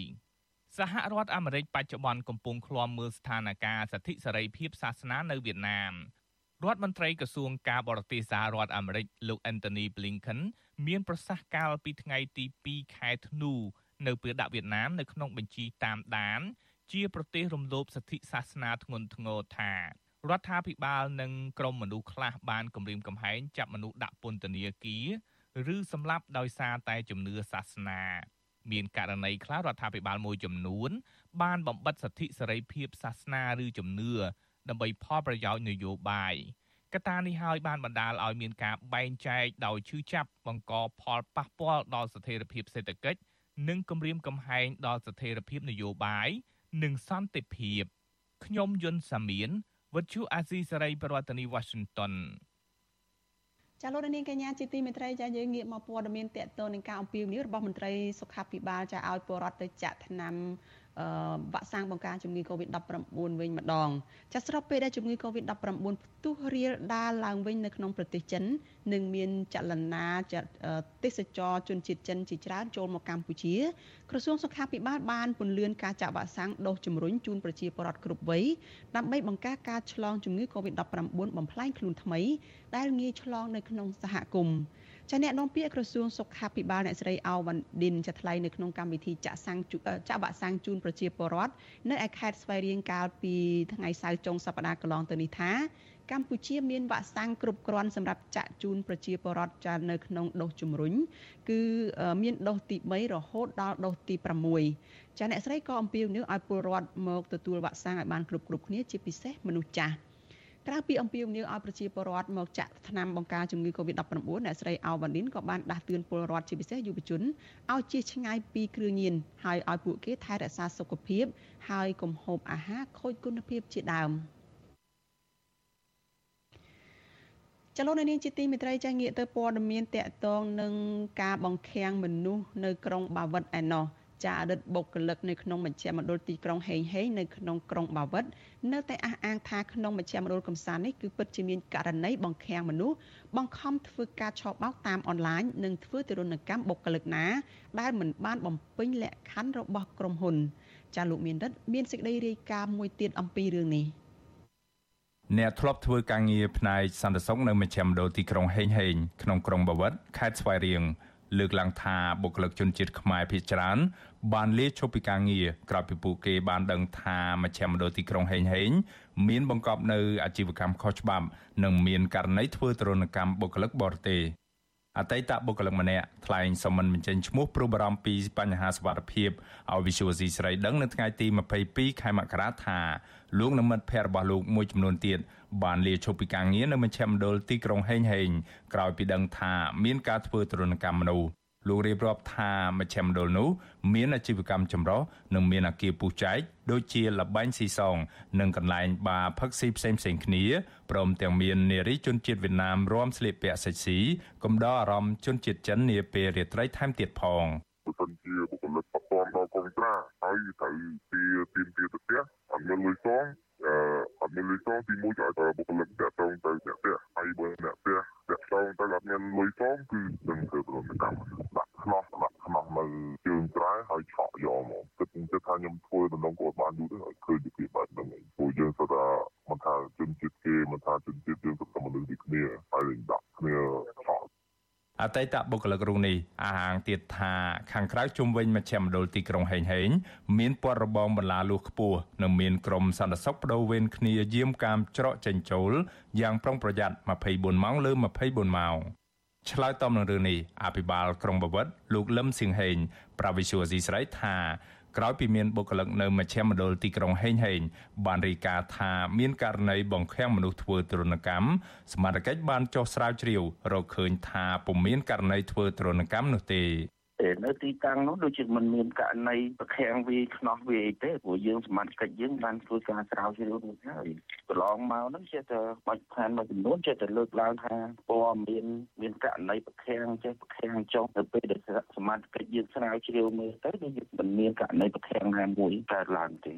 សហរដ្ឋអាមេរិកបច្ចុប្បន្នកំពុងឃ្លាំមើលស្ថានភាពសិទ្ធិសេរីភាពសាសនានៅវៀតណាមរដ្ឋមន្ត្រីក្រសួងការបរទេសសហរដ្ឋអាមេរិកលោក Anthony Blinken មានប្រសាសន៍កាលពីថ្ងៃទី2ខែធ្នូនៅពេលដាក់វៀតណាមនៅក្នុងបញ្ជីតាមដាន ជាប្រទេសរំលោភសិទ្ធិសាសនាធ្ងន់ធ្ងរថារដ្ឋាភិបាលនិងក្រមមនុស្សខ្លះបានគំរាមកំហែងចាប់មនុស្សដាក់ពន្ធនាគារឬសម្លាប់ដោយសារតែជំនឿសាសនា មានករណីខ្លះរដ្ឋាភិបាលមួយចំនួន បានបំបិតសិទ្ធិសេរីភាពសាសនាឬជំនឿដើម្បីផលប្រយោជន៍នយោបាយកត្តានេះហើយបានបណ្ដាលឲ្យមានការបែងចែកដោយឈឺចាប់បង្កផលប៉ះពាល់ដល់ស្ថិរភាពសេដ្ឋកិច្ចនិងគំរាមកំហែងដល់ស្ថិរភាពនយោបាយ និងសន្តិភាពខ្ញុំយុនសាមៀនវិទ្យុអាស៊ីសេរីប្រធានាធិបតី Washington ចាលោកនាងកញ្ញាជាទីមេត្រីចាយើងងាកមកព័ត៌មានតកតទៅនឹងការអំពាវនាវរបស់មន្ត្រីសុខាភិបាលចាឲ្យពលរដ្ឋទៅចាក់ថ្នាំ វ៉ាក់សាំងបង្ការជំងឺ Covid-19 វិញម្ដងចាស្របពេលដែលជំងឺ Covid-19 ផ្ទុះរាលដាលឡើងវិញនៅក្នុងប្រទេសចិននិងមានចលនាទេសចរជនជាតិចិនជាច្រើនចូលមកកម្ពុជាក្រសួងសុខាភិបាលបានពន្យាការចាក់វ៉ាក់សាំងដូសជំរុញជូនប្រជាពលរដ្ឋគ្រប់វ័យដើម្បីបង្ការការឆ្លងជំងឺ Covid-19 បំផ្លែងខ្លួនថ្មីដែលងាយឆ្លងនៅក្នុងសហគមន៍ ចាអ្នកនាំពាក្យក្រសួងសុខាភិបាលអ្នកស្រីអោវ៉ាន់ឌិនចាថ្លែងនៅក្នុងកម្មវិធីចាក់សាំងចាក់វ៉ាក់សាំងជូនប្រជាពលរដ្ឋនៅឯខេត្តស្វាយរៀងកាលពីថ្ងៃសៅរ៍ចុងសប្តាហ៍កន្លងទៅនេះថាកម្ពុជាមានវ៉ាក់សាំងគ្រប់គ្រាន់សម្រាប់ចាក់ជូនប្រជាពលរដ្ឋចានៅក្នុងដូសជំរុញគឺមានដូសទី3រហូតដល់ដូសទី6ចាអ្នកស្រីក៏អំពាវនាវឲ្យពលរដ្ឋមកទទួលវ៉ាក់សាំងឲ្យបានគ្រប់គ្រប់គ្នាជាពិសេសមនុស្សចាស់ ក្រៅពីអំពាវនាវឲ្យប្រជាពលរដ្ឋមកចាក់ថ្នាំបង្ការជំងឺ Covid-19 អ្នកស្រីអោវ៉ាឌីនក៏បានដាស់តឿនពលរដ្ឋជាពិសេសយុវជនឲ្យជៀសឆ្ងាយពីគ្រឿងញៀនហើយឲ្យពួកគេថែរក្សាសុខភាព ហើយកុំហូបអាហារខូចគុណភាពជាដើមចលនានាងជាទីមេត្រីចាស់ងាកទៅព័ត៌មានតកតងនឹងការបង្ខាំងមនុស្សនៅក្រុងបាវិតឯណោះ ចាអតីតបុគ្គលិកនៅក្នុងមជ្ឈមណ្ឌលទីក្រុងហេងហេងនៅក្នុងក្រុងបាវិតនៅតែអះអាងថាក្នុងមជ្ឈមណ្ឌលកំសាន្តនេះគឺពិតជាមានករណីបង្ខាំងមនុស្សបង្ខំធ្វើការឆបោកតាមអនឡាញនិងធ្វើទរណកម្មបុគ្គលិកណា ដែលមិនបានបំពេញលក្ខខណ្ឌរបស់ក្រុមហ៊ុន ចាលោកមានរិទ្ធមានសេចក្តីរាយការណ៍មួយទៀតអំពីរឿងនេះអ្នកធ្លាប់ធ្វើការងារផ្នែកសន្តិសុខនៅមជ្ឈមណ្ឌលទីក្រុងហេងហេងក្នុងក្រុងបាវិតខេត្តស្វាយរៀង លើកឡើងថាបុគ្គលិកជនជាតិខ្មែរភាគច្រើនបានលាឈប់ពីការងារក្រោយពីពួកគេបានដឹងថាមជ្ឈមណ្ឌលទីក្រុងហេងហេងមានបង្កប់នៅអាជីវកម្មខុសច្បាប់និងមានករណីធ្វើទរណកម្មបុគ្គលិកបរទេសអតីតបុគ្គលិកម្នាក់ថ្លែងសមមិនបញ្ចេញឈ្មោះព្រោះបារម្ភពីបញ្ហាសុវត្ថិភាពឲ្យ Visual C ស្រីដឹងនៅថ្ងៃទី22ខែមករាថាលោកនិងមិត្តភ័ក្តិរបស់លោកមួយចំនួនទៀត បានលាឈប់ពីការងារនៅមជ្ឈមណ្ឌលទីក្រុងហេងហេងក្រោយពីដឹងថាមានការធ្វើទរណកម្មមនុស្សលោករៀបរាប់ថាមជ្ឈមណ្ឌលនោះមានអាជីវកម្មចម្រុះនិងមានអាគារពុះចែកដូចជាលបែងស៊ីសង និងកន្លែងបារផឹកស៊ីផ្សេងផ្សេងគ្នាព្រមទាំងមាននារីជនជាតិវៀតណាមរួមស្លៀកពាក់សិចស៊ីកំដរអារម្មណ៍ជនជាតិចិននាពេលរាត្រីថែមទៀតផងបើសិនជាបុគ្គលិកប៉ះពាល់ដល់កុងត្រាហើយត្រូវពីទីនទីទៅផ្ទះអត់មានលុយសងអឺអត់ មានលុយសងទីមួយក៏ឲ្យបុគ្គលិកតាក់ទងទៅអ្នកផ្ទះហើយបើអ្នកផ្ទះតាក់ទងទៅអត់មានលុយសងគឺនឹងធ្វើប្រតិកម្មដាក់ខ្នោះដាក់ខ្នោះនៅជើងត្រែហើយឆក់យកមកគិតគិតថាខ្ញុំធ្វើដំណងគាត់បានយូរទៅហើយឃើញពីពីបែបហ្នឹងព្រោះយើងស្ដាមិនថាជនជាតិគេមិនថាជនជាតិយើងទៅមនុស្សទីគ្នាហើយដាក់គ្នាឆក់ អតីតបុគ្គលិករូបនេះអះអាងទៀតថាខាងក្រៅជុំវិញមជ្ឈមណ្ឌលទីក្រុងហេងហេងមានព័ទ្ធរបងបន្លាលួសខ្ពស់និងមានក្រុមសន្តិសុខបដូវវេនគ្នាយាមកាមច្រកចេញចូលយ៉ាងប្រុងប្រយ័ត្ន24ម៉ោងលើ24ម៉ោងឆ្លើយតបនឹងរឿងនេះអភិបាលក្រុងបវត្តលោកលឹមសៀងហេង ប្រាវិសុយស៊ីស្រីថា ក្រោយពីមានបុគ្គលិកនៅមជ្ឈមណ្ឌលទីក្រុងហេងហេងបានរាយការណ៍ថាមានករណីបង្ខាំងមនុស្សធ្វើទរណកម្មសមាជិកបានចុះស្រាវជ្រាវរកឃើញថាពុំមានករណីធ្វើទរណកម្មនោះទេ ទេនៅទីតាំងនោះដូចជាមិនមានករណីប្រខាំងវាខ្នោះវាអីទេព្រោះយើងសមត្ថកិច្ចយើងបានធ្វើការស្រាវជ្រាវរួចហើយកន្លងមកហ្នឹងចេះតែបាច់ផានមួយចំនួនចេះតែលើកឡើងថាព័ត៌មានមានករណីប្រខាំងចេះប្រខាំងចុះទៅពេលដែលសមត្ថកិច្ចយើងស្រាវជ្រាវមើលទៅដូចមិនមានករណីប្រខាំងណាមួយកើតឡើងទេ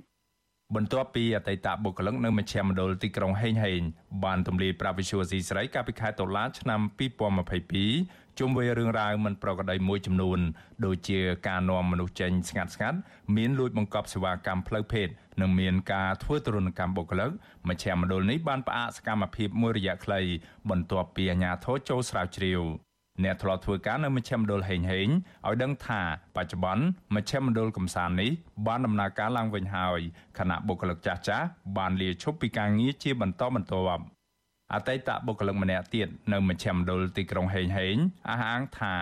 បន្ទាប់ពីអតីតបុគ្គលិកនៅមជ្ឈមណ្ឌលទីក្រុងហេងហេងបានទម្លាយប្រាវិសុយស៊ីស្រីកាលពីខែតុលាឆ្នាំ2022ជុំវិញរឿងរ៉ាវមិនប្រក្រតីមួយចំនួនដូចជាការនាំមនុស្សចេញស្ងាត់ស្ងាត់មានលួចបង្កប់សេវាកម្មផ្លូវភេទនិងមានការធ្វើទរណកម្មបុគ្គលិកមជ្ឈមណ្ឌលនេះបានផ្អាកសកម្មភាពមួយរយៈខ្លីបន្ទាប់ពីអាជ្ញាធរចូលស្រាវជ្រាវ អ្នកធ្លាប់ធ្វើការនៅមជ្ឈមណ្ឌលហេងហេងឲ្យដឹងថាបច្ចុប្បន្នមជ្ឈមណ្ឌលកំសាន្តនេះបានដំណើរការឡើងវិញហើយខណៈបុគ្គលិកចាស់ចាស់បានលាឈប់ពីការងារជាបន្តបន្ទាប់អតីតបុគ្គលិកម្នាក់ទៀតនៅមជ្ឈមណ្ឌលទីក្រុងហេងហេងអះអាងថា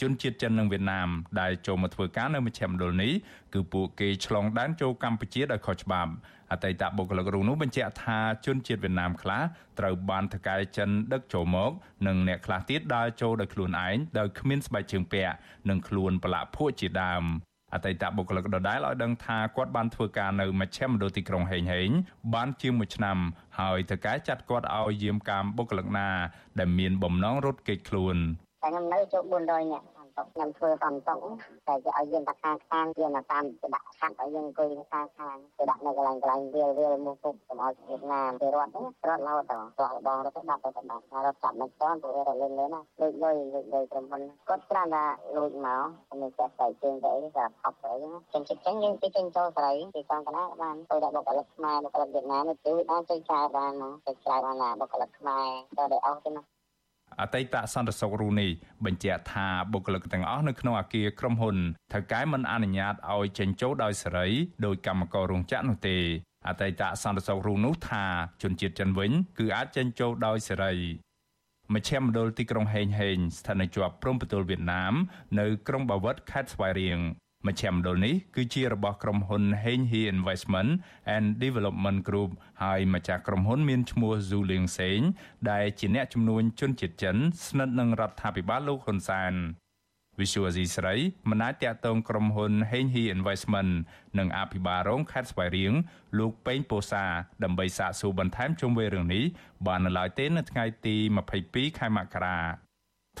ជនជាតិចិននិងវៀតណាមដែលចូលមកធ្វើការនៅមជ្ឈមណ្ឌលនេះគឺពួកគេឆ្លងដែនចូលកម្ពុជាដោយខុសច្បាប់ អតីតបុគ្គលិករូបនោះបញ្ជាក់ថាជនជាតិវៀតណាមខ្លះត្រូវបានថកែចិនដឹកចូលមកនិងអ្នកខ្លះទៀតដើរចូលដោយខ្លួនឯងដោយគ្មានស្បែកជើងពាក់និងខ្លួនប្រឡាក់ភក់ជាដើមអតីតបុគ្គលិកដដែលឲ្យដឹងថាគាត់បានធ្វើការនៅមជ្ឈមណ្ឌលទីក្រុងហេងហេងបានជាង1ឆ្នាំហើយថកែចាត់គាត់ឲ្យយាមកាមបុគ្គលិកណាដែលមានបំណងរត់គេចខ្លួនខ្ញុំនៅចូល400នាក់ តុកខ្ញុំធ្វើសំតុកតែគេឲ្យយើងដាក់ខាងខាងយើងមកតាមគេដាក់ខាងឲ្យយើងអង្គុយខាងខាងគេដាក់នៅកន្លែងកន្លែងវាលវាលមុខពុកកុំឲ្យវៀតណាមគេរត់ហ្នឹងរត់រហូតដល់បងបងរត់ទៅដាក់ទៅដាក់រត់ចាប់មិនទាន់ព្រោះរត់លេងលេងណាលុយលុយលុយលុយក្រុមហ៊ុនគាត់ច្រើនថាលួចមកខ្ញុំចេះតែជើងទៅអីក៏ផប់ទៅអីចឹងចឹងយើងទៅចេញចូលស្រីទីកងកណាបានទៅដាក់បុគ្គលិកខ្មែរបុគ្គលិកវៀតណាមទៅបានចេញចែកបានចេញចែកបានណាបុគ្គលិកខ្មែរទៅដែលអស់ទៅណា អតីតសន្តិសុខរូនេះបញ្ជាក់ថាបុគ្គលិកទាំងអស់នៅក្នុងអាគារក្រុមហ៊ុនថៅកែមិនអនុញ្ញាតឲ្យចេញចូលដោយសេរីដោយកម្មកររោងចក្រនោះទេអតីតសន្តិសុខរូនោះថាជនជាតិចិនវិញ គឺអាចចេញចូលដោយសេរីមជ្ឈមណ្ឌលទីក្រុងហេងហេងស្ថិតនៅជាប់ព្រំប្រទល់វៀតណាមនៅក្រុងបាវិតខេត្តស្វាយរៀង មជ្ឈមណ្ឌលនេះគឺជារបស់ក្រុមហ៊ុន Heng He Investment and Development Group ហើយម្ចាស់ក្រុមហ៊ុនមានឈ្មោះ Zhu Ling Seng ដែលជាអ្នកជំនួញជនជាតិចិនស្និទ្ធនឹងរដ្ឋាភិបាលលោកហ៊ុនសែនវិសុវអាស៊ីស្រីមិនអាចតាក់ទងក្រុមហ៊ុន Heng He Investment និងអភិបាលរងខេត្តស្វាយរៀងលោកពេងពោសាដើម្បីសាកសួរបន្ថែមជុំវិញរឿងនេះបាននៅឡើយទេនៅថ្ងៃទី22ខែមករា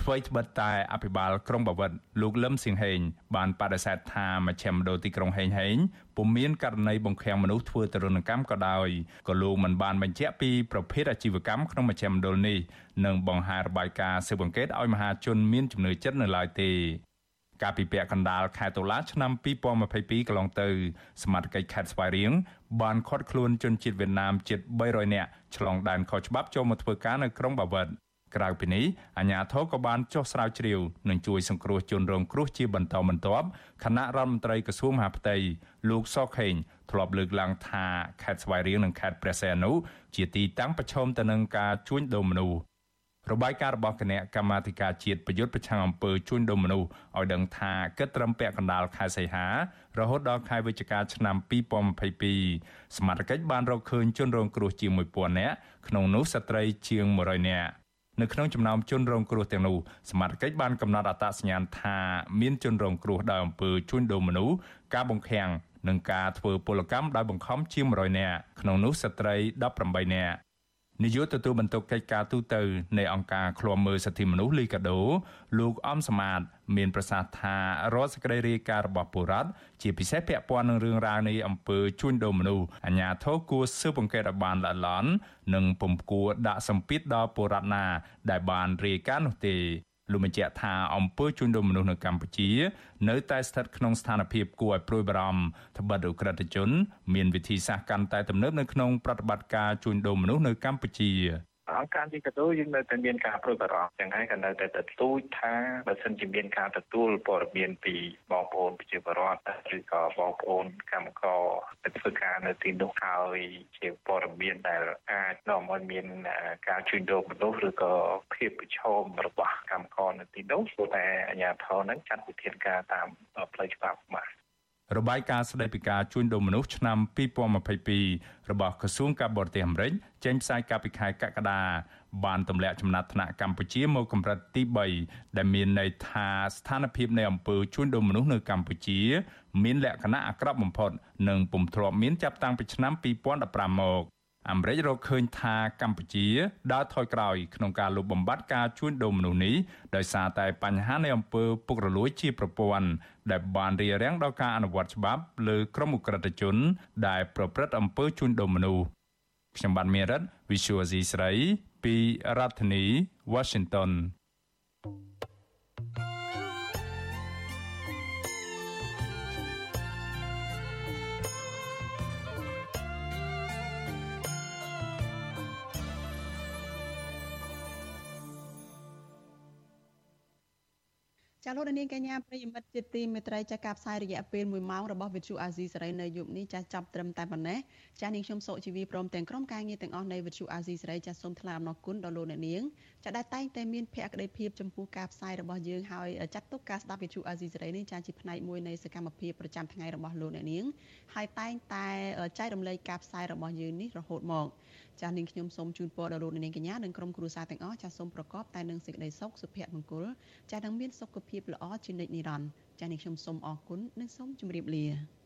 ថ្មីត្បិតតែអភិបាលក្រុងបាវិតលោកលឹមសៀងហេងបានបដិសេធថាមជ្ឈមណ្ឌលទីក្រុងហេងហេងពុំមានករណីបង្ខាំងមនុស្សធ្វើទរណកម្មក៏ដោយក៏លោកមិនបានបញ្ជាក់ពីប្រភេទអាជីវកម្មក្នុងមជ្ឈមណ្ឌលនេះនិងបង្ហាញរបាយការណ៍ស៊ើបអង្កេតឲ្យមហាជនមានជំនឿចិត្តនៅឡើយទេកាលពីពាក់កណ្ដាលខែតុលាឆ្នាំ2022កន្លងទៅសមាជិកខេត្តស្វាយរៀងបានឃាត់ខ្លួនជនជាតិវៀតណាមជិត300នាក់ឆ្លងដែនខុសច្បាប់ចូលមកធ្វើការនៅក្រុងបាវិត ក្រៅពីនេះអាជ្ញាធរក៏បានចុះស្រាវជ្រាវនិងជួយសង្គ្រោះជនរងគ្រោះជាបន្តបន្ទាប់គណៈរដ្ឋមន្ត្រីក្រសួងមហាផ្ទៃលោកសខេងធ្លាប់លើកឡើងថាខេត្តស្វាយរៀងនិងខេត្តព្រះសីហនុជាទីតាំងប្រឈមទៅនឹងការជួញដូរមនុស្សរបាយការណ៍របស់គណៈកម្មាធិការជាតិប្រយុទ្ធប្រឆាំងអំពើជួញដូរមនុស្សឲ្យដឹងថាគិតត្រឹមពាក់កណ្ដាលខែសីហារហូតដល់ខែវិច្ឆិកាឆ្នាំ2022សមាជិកបានរកឃើញជនរងគ្រោះជាង1000នាក់ក្នុងនោះស្ត្រីជាង100នាក់ នៅក្នុងចំណោមជនរងគ្រោះទាំងនោះសមាជិកបានកំណត់អត្តសញ្ញាណថាមានជនរងគ្រោះដោយអំពើជួញដូរមនុស្សការបង្ខាំងនិងការធ្វើពលកម្មដោយបង្ខំជាង100នាក់ក្នុងនោះស្ត្រី18នាក់ នាយកទទួលបន្ទុកកិច្ចការទូតនៃអង្គការឃ្លាំមើលសិទ្ធិមនុស្សលីកាដូលោកអំសមាត មានប្រសាសន៍ថារដ្ឋសេចក្តីរាយការណ៍របស់បុរដ្ឋជាពិសេសពាក់ព័ន្ធនឹងរឿងរ៉ាវនៃអំពើជួញដូរមនុស្សអាជ្ញាធរគួរស៊ើបអង្កេតឲ្យបានល្អិតល្អន់និងពុំគួរដាក់សម្ពាធដល់បុរដ្ឋណាដែលបានរាយការណ៍នោះទេ លោកបញ្ជាក់ថាអង្គើជួញដូរមនុស្សនៅកម្ពុជា នៅតែស្ថិតក្នុងស្ថានភាពគួរឲ្យព្រួយបារម្ភត្បិតឧក្រិដ្ឋជន មានវិធីសាស្ត្រកាន់តែទំនើបនៅក្នុងប្រតិបត្តិការជួញដូរមនុស្សនៅកម្ពុជា អង្គការទីកតូយើងនៅតែមានការប្រួយបារម្ភចឹងហើយក៏នៅតែទទូចថាបើសិនជាមានការទទួលព័ត៌មានពីបងប្អូនប្រជាពលរដ្ឋឬក៏បងប្អូនកម្មករទៅធ្វើការនៅទីនោះហើយជាព័ត៌មានដែលអាចនាំឲ្យមានការជួញដូរមនុស្សឬក៏ភាពប្រឈមរបស់កម្មករនៅទីនោះព្រោះតែអាជ្ញាធរនឹងចាត់វិធានការតាមផ្លូវច្បាប់បាទ របាយការណ៍ស្តីពីការជួញដូរមនុស្សឆ្នាំ2022របស់ក្រសួងការបរទេសអាមេរិកចេញផ្សាយកាលពីខែកក្កដាបានទម្លាក់ចំណាត់ថ្នាក់កម្ពុជាមកកម្រិតទី3ដែលមានន័យថាស្ថានភាពនៃអំពើជួញដូរមនុស្សនៅកម្ពុជា មានលក្ខណៈអាក្រក់បំផុត និងពុំធ្លាប់មានចាប់តាំងពីឆ្នាំ2015មក អាមេរិករកឃើញថាកម្ពុជាដើរថយក្រោយក្នុងការលុបបំបាត់ការជួញដូរមនុស្សនេះដោយសារតែបញ្ហានៃអំពើពុករលួយជាប្រព័ន្ធដែលបានរារាំងដល់ការអនុវត្តច្បាប់លើក្រុមអ ுக ្រិតជន ដែលប្រព្រឹត្តអំពើជួញដូរមនុស្សខ្ញុំបានមេរិត Visual C ស្រីពីរដ្ឋធានី Washington ចាលោកនាងកញ្ញាប្រិយមិត្តជាទីមេត្រីចាការផ្សាយរយៈពេល1ម៉ោងរបស់វិទ្យុអាស៊ីសេរីនៅយប់នេះចាចាប់ត្រឹមតែប៉ុណ្ណេះចានាងខ្ញុំសុជីវីព្រមទាំងក្រុមការងារទាំងអស់នៃវិទ្យុអាស៊ីសេរីចាសូមថ្លែងអំណរគុណដល់លោកអ្នកនាងចាដែលតែងតែមានភក្ដីភាពចំពោះការផ្សាយរបស់យើងហើយចាត់ទុកការស្ដាប់វិទ្យុអាស៊ីសេរីនេះចាជាផ្នែកមួយនៃសកម្មភាពប្រចាំថ្ងៃរបស់លោកអ្នកនាងហើយតែងតែចែករំលែកការផ្សាយរបស់យើងនេះរហូតមកចាស់នាងខ្ញុំសូមជូនពរដល់លោកនាងកញ្ញានិងក្រុមគ្រួសារទាំងអស់ចាស់សូមប្រកបតែនឹងសេចក្តីសុខសុភមង្គលចាស់នឹងមានសុខភាពល្អជានិច្ចនិរន្តរ៍ចាស់នាងខ្ញុំសូមអរគុណនិងសូមជម្រាបលា